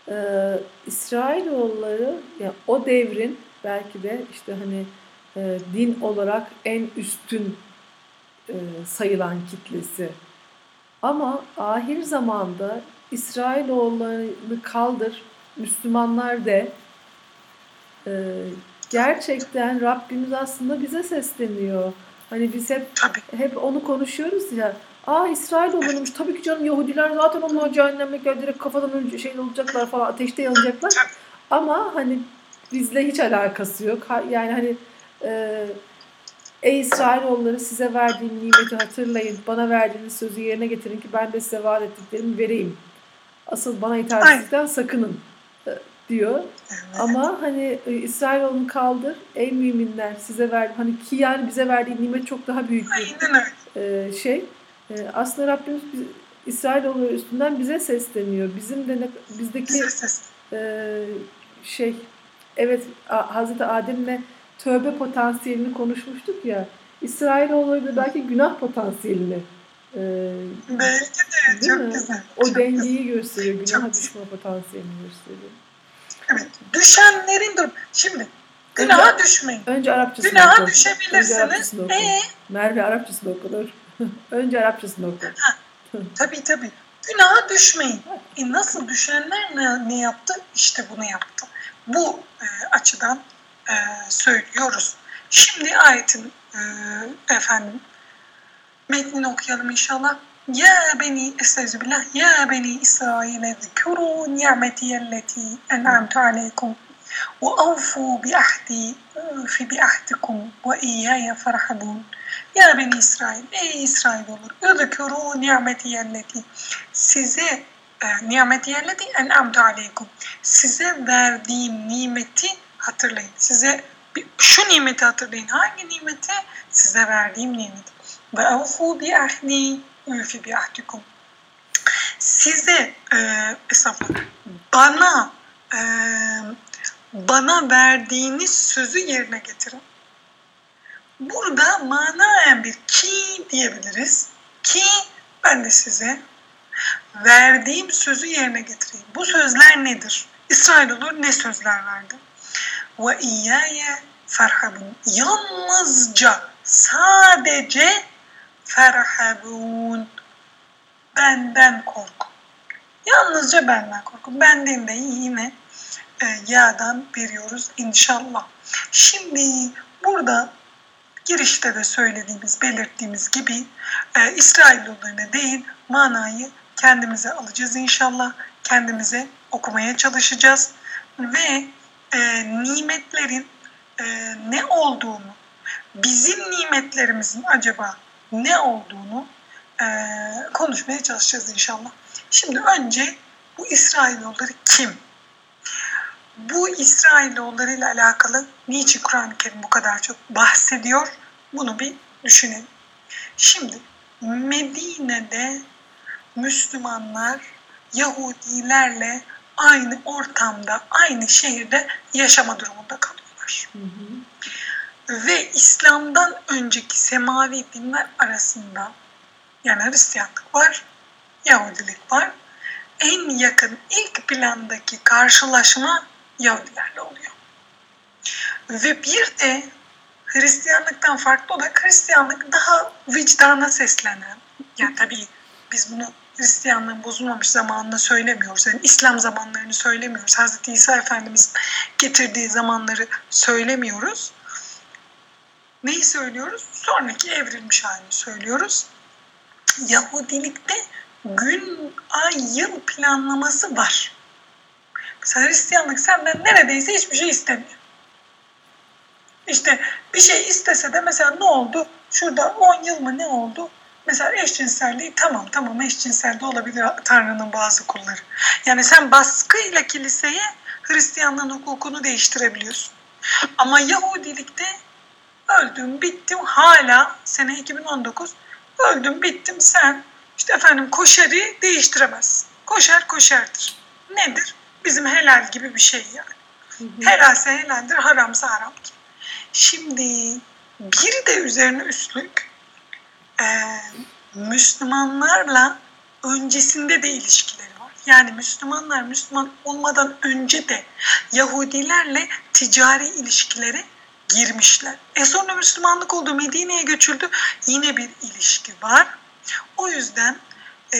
Ee, İsrailoğulları ya o devrin belki de işte hani e, din olarak en üstün e, sayılan kitlesi. Ama ahir zamanda İsrailoğullarını kaldır, Müslümanlar de e, gerçekten Rabbimiz aslında bize sesleniyor. Hani biz hep Tabii. hep onu konuşuyoruz ya. Aa İsrail olurmuş. Tabii ki canım Yahudiler zaten onlar cehenneme geldi. Direkt kafadan önce şey olacaklar falan. Ateşte yanacaklar. Ama hani bizle hiç alakası yok. Yani hani e, Ey İsrailoğulları size verdiğim nimeti hatırlayın. Bana verdiğiniz sözü yerine getirin ki ben de size vaat ettiklerimi vereyim. Asıl bana itaatsizlikten sakının diyor. Evet. Ama hani e, İsrailoğlu'nu kaldır. Ey müminler size ver hani ki yani bize verdiği nimet çok daha büyük bir e, şey. E, aslında Rabbimiz biz, İsrailoğlu üstünden bize sesleniyor. Bizim de ne, bizdeki e, şey evet Hazreti Adem'le tövbe potansiyelini konuşmuştuk ya. İsrailoğulları da belki günah potansiyelini e, Belki de çok mi? güzel. o çok dengeyi gösteriyor. Çok Günah güzel. düşme potansiyelini gösteriyor. Evet. Düşenlerin durum. Şimdi günaha düşmeyin. Önce Arapçasını Günaha oku. Önce düşebilirsiniz. Oku. Ee, Merve Arapçasını okunur. Önce Arapçasını oku. tabii tabii. Günaha düşmeyin. E nasıl düşenler ne, ne yaptı? İşte bunu yaptı. Bu e, açıdan e, söylüyoruz. Şimdi ayetin e, efendim metnini okuyalım inşallah. Ya beni estağfirullah ya beni İsrail zikru ni'metiyelleti en'amtu aleykum ve avfu bi ahdi fi bi ahdikum ve iyyaya farhabun. Ya beni İsrail, ey İsrail olur. Zikru ni'metiyelleti size e, ni'metiyelleti en'amtu aleykum size verdiğim nimeti hatırlayın. Size bir- şu nimeti hatırlayın. Hangi nimeti? Size verdiğim nimeti. Ve avfu bi ahdi üfi bi ahdikum. Size e, estağfurullah, bana e, bana verdiğiniz sözü yerine getirin. Burada manaen bir ki diyebiliriz. Ki ben de size verdiğim sözü yerine getireyim. Bu sözler nedir? İsrailoğulları ne sözler verdi? Ve iyyâye ferhabun. Yalnızca, sadece ferhabun. Benden korkun. Yalnızca benden korkun. Benden de yine e, yağdan veriyoruz inşallah. Şimdi burada girişte de söylediğimiz, belirttiğimiz gibi e, İsrailoğullarına değil manayı kendimize alacağız inşallah. Kendimize okumaya çalışacağız ve e, nimetlerin e, ne olduğunu, bizim nimetlerimizin acaba ne olduğunu e, konuşmaya çalışacağız inşallah. Şimdi önce bu İsrailoğulları kim? Bu İsrailoğulları ile alakalı niçin Kur'an-ı Kerim bu kadar çok bahsediyor? Bunu bir düşünelim. Şimdi Medine'de Müslümanlar Yahudilerle aynı ortamda, aynı şehirde yaşama durumunda kalıyorlar. Hı hı. Ve İslam'dan önceki semavi dinler arasında yani Hristiyanlık var, Yahudilik var. En yakın ilk plandaki karşılaşma Yahudilerle oluyor. Ve bir de Hristiyanlıktan farklı olarak Hristiyanlık daha vicdana seslenen, yani tabii biz bunu Hristiyanlığın bozulmamış zamanını söylemiyoruz. Yani İslam zamanlarını söylemiyoruz. Hz. İsa Efendimiz'in getirdiği zamanları söylemiyoruz. Neyi söylüyoruz? Sonraki evrilmiş halini söylüyoruz. Yahudilikte gün, ay, yıl planlaması var. Mesela Hristiyanlık senden neredeyse hiçbir şey istemiyor. İşte bir şey istese de mesela ne oldu? Şurada 10 yıl mı ne oldu? Mesela eşcinselliği tamam tamam eşcinsel de olabilir Tanrı'nın bazı kulları. Yani sen baskıyla kiliseye Hristiyanlığın hukukunu değiştirebiliyorsun. Ama Yahudilikte öldüm bittim hala sene 2019 öldüm bittim sen işte efendim koşarı değiştiremezsin. Koşar koşardır. Nedir? Bizim helal gibi bir şey yani. Helalse helaldir, haramsa haramdır. Şimdi bir de üzerine üstlük e, Müslümanlarla öncesinde de ilişkileri var. Yani Müslümanlar Müslüman olmadan önce de Yahudilerle ticari ilişkileri girmişler. E sonra Müslümanlık oldu, Medine'ye göçüldü. Yine bir ilişki var. O yüzden e,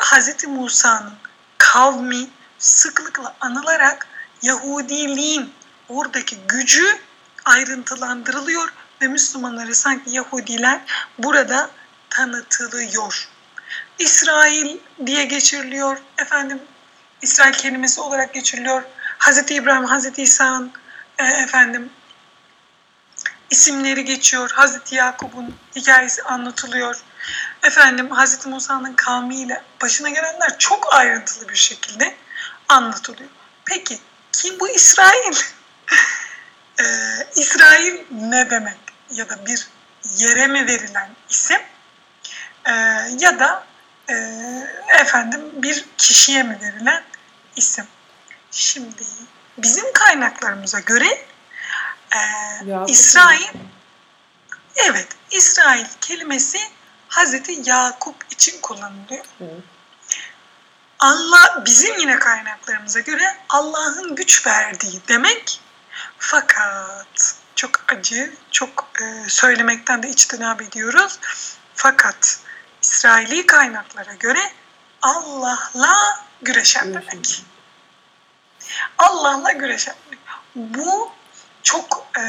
Hz. Musa'nın kavmi sıklıkla anılarak Yahudiliğin oradaki gücü ayrıntılandırılıyor ve Müslümanları sanki Yahudiler burada tanıtılıyor. İsrail diye geçiriliyor. Efendim İsrail kelimesi olarak geçiriliyor. Hazreti İbrahim, Hazreti İsa'nın e, efendim isimleri geçiyor. Hazreti Yakup'un hikayesi anlatılıyor. Efendim Hazreti Musa'nın kavmiyle başına gelenler çok ayrıntılı bir şekilde anlatılıyor. Peki kim bu İsrail? ee, İsrail ne demek? Ya da bir yere mi verilen isim? Ee, ya da e, efendim bir kişiye mi verilen isim? Şimdi bizim kaynaklarımıza göre e, İsrail evet İsrail kelimesi Hazreti Yakup için kullanılıyor. Allah bizim yine kaynaklarımıza göre Allah'ın güç verdiği demek fakat çok acı, çok e, söylemekten de içtinab ediyoruz. Fakat İsraili kaynaklara göre Allah'la güreşen demek. Allah'la güreşen demek. Bu çok e,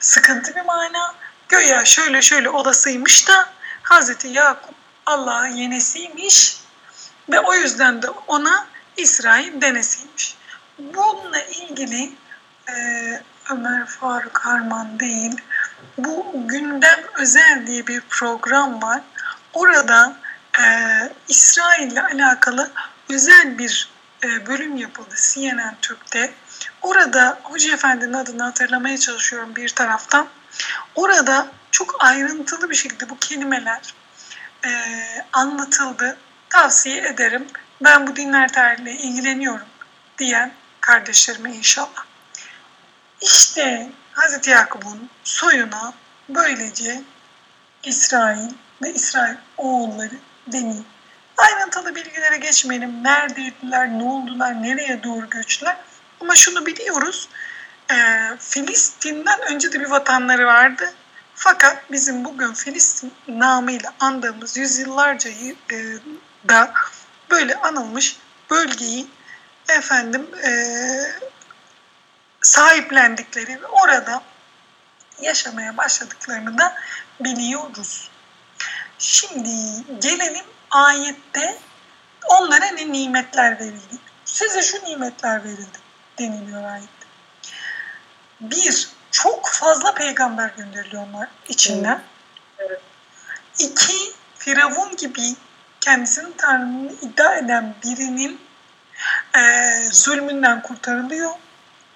sıkıntı bir mana. Göya şöyle şöyle olasıymış da Hazreti Yakup Allah'ın yenesiymiş ve o yüzden de ona İsrail denesiymiş. Bununla ilgili e, Ömer Faruk Harman değil, bu gündem özel diye bir program var. Orada e, İsrail ile alakalı özel bir e, bölüm yapıldı CNN Türk'te. Orada Hoca Efendi'nin adını hatırlamaya çalışıyorum bir taraftan. Orada çok ayrıntılı bir şekilde bu kelimeler e, anlatıldı. Tavsiye ederim. Ben bu dinler tarihiyle ilgileniyorum diyen kardeşlerime inşallah. İşte Hz. Yakup'un soyuna böylece İsrail ve İsrail oğulları deniyor. Ayrıntılı bilgilere geçmeyelim. Neredeydiler, ne oldular, nereye doğru göçtüler. Ama şunu biliyoruz. E, Filistin'den önce de bir vatanları vardı. Fakat bizim bugün Filistin namıyla andığımız yüzyıllarca e, da böyle anılmış bölgeyi efendim e, sahiplendikleri ve orada yaşamaya başladıklarını da biliyoruz. Şimdi gelelim ayette onlara ne nimetler verildi. Size şu nimetler verildi deniliyor ayette. Bir, çok fazla peygamber gönderiliyor onlar içinden. Evet. İki, Firavun gibi kendisinin Tanrı'nı iddia eden birinin e, zulmünden kurtarılıyor.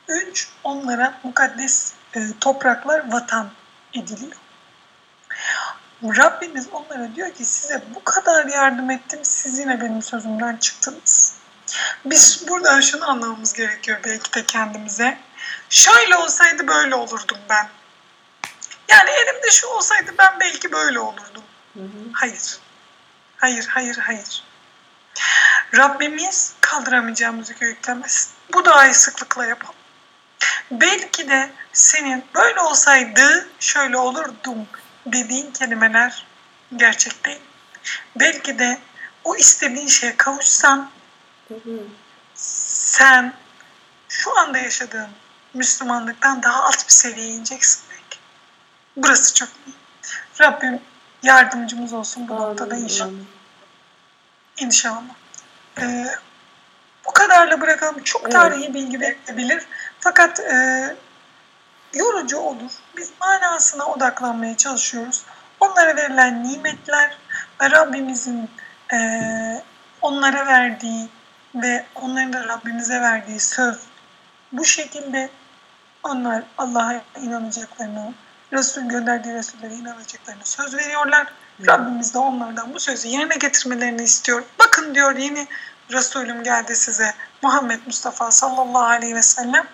Üç, onlara mukaddes e, topraklar vatan ediliyor. Rabbimiz onlara diyor ki size bu kadar yardım ettim siz yine benim sözümden çıktınız. Biz buradan şunu anlamamız gerekiyor belki de kendimize. Şöyle olsaydı böyle olurdum ben. Yani elimde şu olsaydı ben belki böyle olurdum. Hayır. Hayır, hayır, hayır. Rabbimiz kaldıramayacağımızı yüklemez. Bu duayı sıklıkla yapalım. Belki de senin böyle olsaydı şöyle olurdum dediğin kelimeler gerçek değil. Belki de o istediğin şeye kavuşsan sen şu anda yaşadığın Müslümanlıktan daha alt bir seviyeye ineceksin belki. Burası çok iyi. Rabbim yardımcımız olsun bu noktada inşallah. İnşallah. Ee, bu kadarla bırakalım. Çok tarihi bilgi verebilir. Fakat e, yorucu olur. Biz manasına odaklanmaya çalışıyoruz. Onlara verilen nimetler ve Rabbimizin e, onlara verdiği ve onların da Rabbimize verdiği söz bu şekilde onlar Allah'a inanacaklarını, Resul gönderdiği Resullere inanacaklarını söz veriyorlar. Hmm. Rabbimiz de onlardan bu sözü yerine getirmelerini istiyor. Bakın diyor yeni Resulüm geldi size Muhammed Mustafa sallallahu aleyhi ve sellem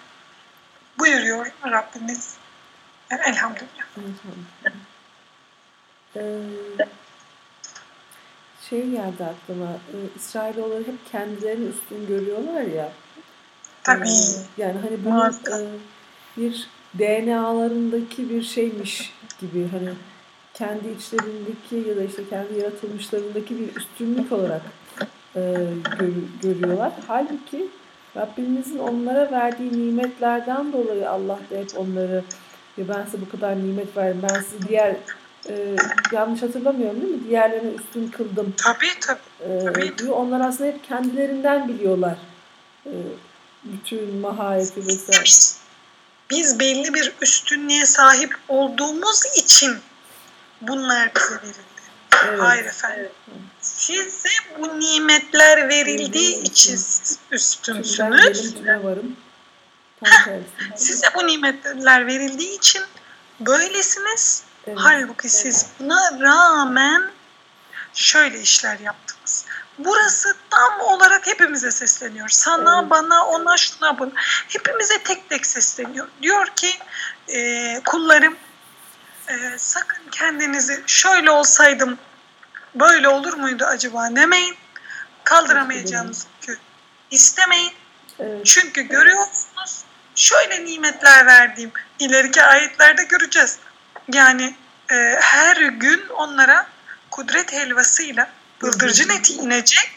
buyuruyor Rabbimiz. Elhamdülillah. Ee, şey geldi aklıma. E, İsrailoğulları hep kendilerini üstün görüyorlar ya. Tabii. Ee, yani hani bu e, bir DNA'larındaki bir şeymiş gibi hani kendi içlerindeki ya da işte kendi yaratılmışlarındaki bir üstünlük olarak e, gör, görüyorlar. Halbuki Rabbimizin onlara verdiği nimetlerden dolayı Allah da hep onları ya ben size bu kadar nimet verdim. Ben sizi diğer e, yanlış hatırlamıyorum değil mi? Diğerlerine üstün kıldım. Tabii tabii. E, tabii. Diyor. Onlar aslında hep kendilerinden biliyorlar. E, bütün mahareti vesaire. Biz, biz belli bir üstünlüğe sahip olduğumuz için bunlar bize verildi. Evet. Hayır efendim. Evet. Size bu nimetler verildiği evet. için siz üstünsünüz. Ben varım. Size bu nimetler verildiği için böylesiniz. Evet. Halbuki siz buna rağmen şöyle işler yaptınız. Burası tam olarak hepimize sesleniyor. Sana, evet. bana, ona, şuna, buna. Hepimize tek tek sesleniyor. Diyor ki e, kullarım e, sakın kendinizi şöyle olsaydım böyle olur muydu acaba demeyin. Kaldıramayacağınız yükü istemeyin. Evet. Çünkü görüyorsunuz şöyle nimetler verdiğim ileriki ayetlerde göreceğiz. Yani e, her gün onlara kudret helvasıyla bıldırcın eti inecek.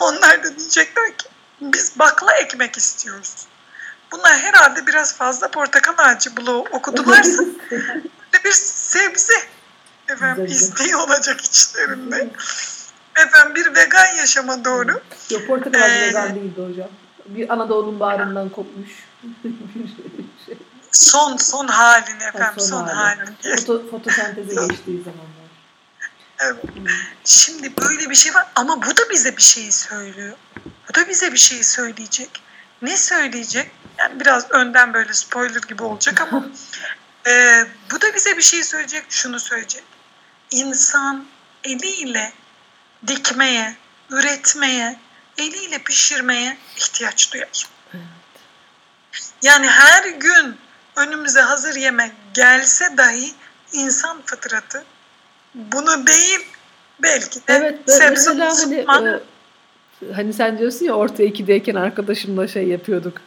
Onlar da diyecekler ki biz bakla ekmek istiyoruz. Bunlar herhalde biraz fazla portakal ağacı bloğu okudularsa bir sebze efendim isteği olacak içlerinde. efendim bir vegan yaşama doğru. Yok portakal ee, vegan değildi hocam. Bir Anadolu'nun bağrından kopmuş. Son son halini efendim son, son halini. halini. Foto, fotosenteze geçtiği zamanlar. Evet. Şimdi böyle bir şey var ama bu da bize bir şeyi söylüyor. Bu da bize bir şeyi söyleyecek. Ne söyleyecek? Yani biraz önden böyle spoiler gibi olacak ama e, bu da bize bir şey söyleyecek. Şunu söyleyecek. İnsan eliyle dikmeye, üretmeye, eliyle pişirmeye ihtiyaç duyar. Yani her gün önümüze hazır yemek gelse dahi insan fıtratı bunu değil belki de evet, sebze mesela hani, e, hani sen diyorsun ya orta ikideyken arkadaşımla şey yapıyorduk.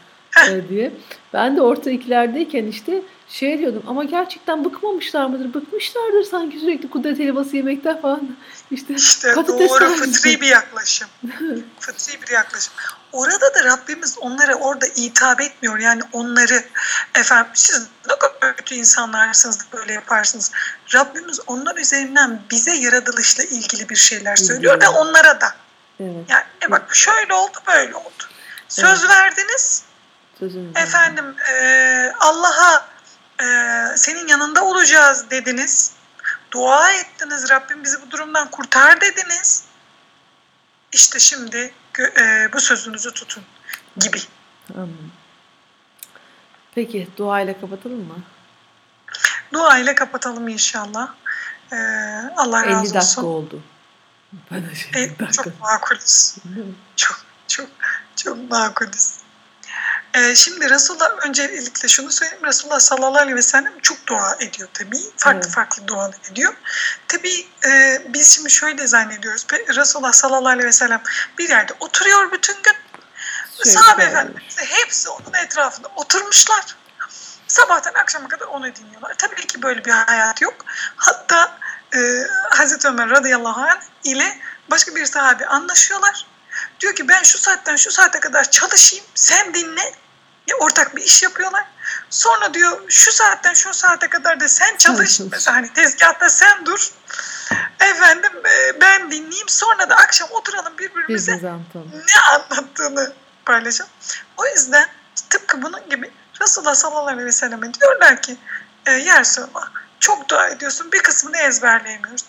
E, diye. Ben de orta ikilerdeyken işte şey diyordum ama gerçekten bıkmamışlar mıdır? Bıkmışlardır sanki sürekli kudret helvası yemekten falan. İşte, İşte doğru fıtri bir yaklaşım. fıtri bir yaklaşım. Orada da Rabbimiz onlara orada hitap etmiyor. Yani onları efendim siz ne kadar kötü insanlarsınız da böyle yaparsınız. Rabbimiz onlar üzerinden bize yaratılışla ilgili bir şeyler söylüyor ve Bilmiyorum. onlara da. Evet. Yani e bak şöyle oldu böyle oldu. Söz verdiniz Sözünüz. efendim e, Allah'a e, senin yanında olacağız dediniz. Dua ettiniz Rabbim bizi bu durumdan kurtar dediniz. İşte şimdi e, bu sözünüzü tutun gibi. Anladım. Peki duayla kapatalım mı? Dua ile kapatalım inşallah. E, Allah 50 razı dakika olsun. oldu. Ben de şey, E, dakika. çok makulüz. Çok çok çok makulüz. Ee, şimdi Resulullah öncelikle şunu söyleyeyim. Resulullah sallallahu aleyhi ve sellem çok dua ediyor tabii. Farklı Evet. farklı dualar ediyor. Tabii e, biz şimdi şöyle zannediyoruz. Resulullah sallallahu aleyhi ve sellem bir yerde oturuyor bütün gün. Şöyle Sahabe efendimiz hepsi onun etrafında oturmuşlar. Sabahtan akşama kadar onu dinliyorlar. Tabii ki böyle bir hayat yok. Hatta e, Hazreti Ömer radıyallahu anh ile başka bir sahabe anlaşıyorlar. Diyor ki ben şu saatten şu saate kadar çalışayım sen dinle. Ya ortak bir iş yapıyorlar. Sonra diyor şu saatten şu saate kadar da sen çalış. çalış. Mesela hani tezgahta sen dur. Efendim e, ben dinleyeyim. Sonra da akşam oturalım birbirimize ne anlattığını paylaşalım. O yüzden tıpkı bunun gibi Resulullah sallallahu aleyhi ve selleme diyorlar ki e, ya Resulallah çok dua ediyorsun bir kısmını ezberleyemiyoruz.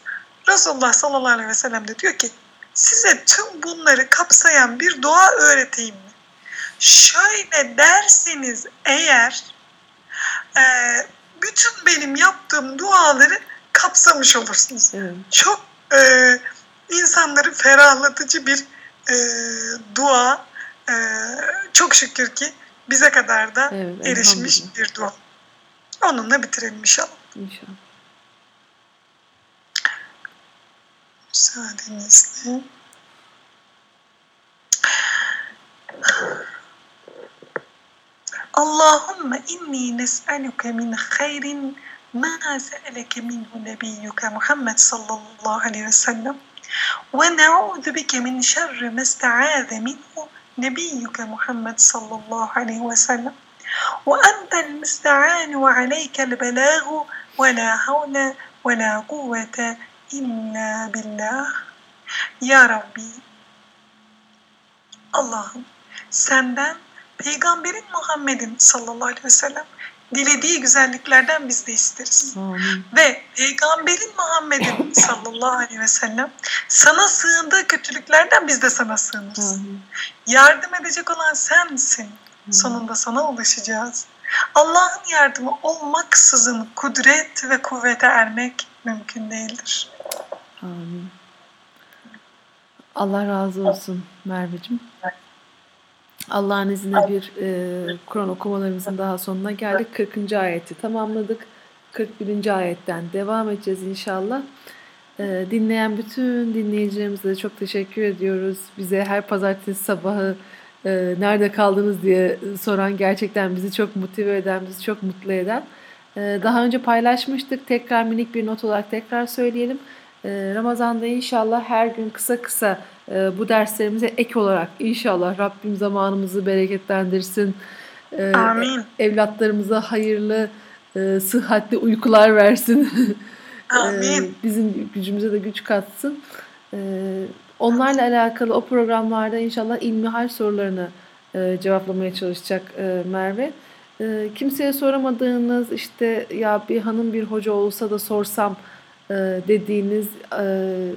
Resulullah sallallahu aleyhi ve sellem de diyor ki size tüm bunları kapsayan bir dua öğreteyim mi? Şöyle derseniz eğer e, bütün benim yaptığım duaları kapsamış olursunuz Evet. çok e, insanları ferahlatıcı bir e, dua. E, çok şükür ki bize kadar da Evet, erişmiş bir dua. Onunla bitirelim inşallah. İnşallah. müsaadenizle. Allahümme اللهم إني نسألك من خير ما سألك منه نبيك محمد صلى الله عليه وسلم ونعوذ بك من شر ما استعاذ منه نبيك محمد صلى الله عليه وسلم وأنت المستعان وعليك البلاغ ولا حول ولا قوة İlla billah. Ya Rabbi. Allah'ım senden Peygamberin Muhammed'in sallallahu aleyhi ve sellem dilediği güzelliklerden biz de isteriz. Amin. Ve Peygamberin Muhammed'in sallallahu aleyhi ve sellem sana sığındığı kötülüklerden biz de sana sığınırız. Amin. Yardım edecek olan sensin. Sonunda sana ulaşacağız. Allah'ın yardımı olmaksızın kudret ve kuvvete ermek mümkün değildir. Amin. Allah razı olsun Merveciğim. Allah'ın izniyle bir e, Kur'an okumalarımızın daha sonuna geldik. 40. ayeti tamamladık. 41. ayetten devam edeceğiz inşallah. E, dinleyen bütün dinleyicilerimize de çok teşekkür ediyoruz. Bize her pazartesi sabahı e, nerede kaldınız diye soran gerçekten bizi çok motive eden, bizi çok mutlu eden. E, daha önce paylaşmıştık. Tekrar minik bir not olarak tekrar söyleyelim. Ee, Ramazan'da inşallah her gün kısa kısa e, bu derslerimize ek olarak inşallah Rabbim zamanımızı bereketlendirsin. Ee, Amin. Evlatlarımıza hayırlı, e, sıhhatli uykular versin. Amin. Ee, Bizim gücümüze de güç katsın. Ee, Onlarla alakalı o programlarda inşallah ilmihal sorularını e, cevaplamaya çalışacak Merve. E, kimseye soramadığınız işte ya bir hanım bir hoca olsa da sorsam e, dediğiniz e,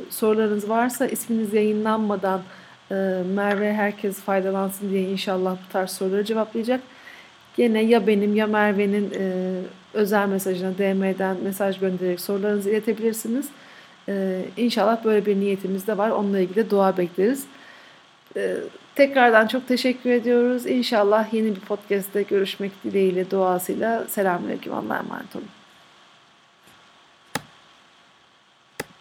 sorularınız varsa isminiz yayınlanmadan e, Merve herkes faydalansın diye inşallah bu tarz soruları cevaplayacak. Gene ya benim ya Merve'nin özel mesajına DM'den mesaj göndererek sorularınızı iletebilirsiniz. E, inşallah böyle bir niyetimiz de var. Onunla ilgili dua bekleriz. Tekrardan çok teşekkür ediyoruz. İnşallah yeni bir podcast'te görüşmek dileğiyle duasıyla. Selamünaleyküm. Allah'a emanet olun.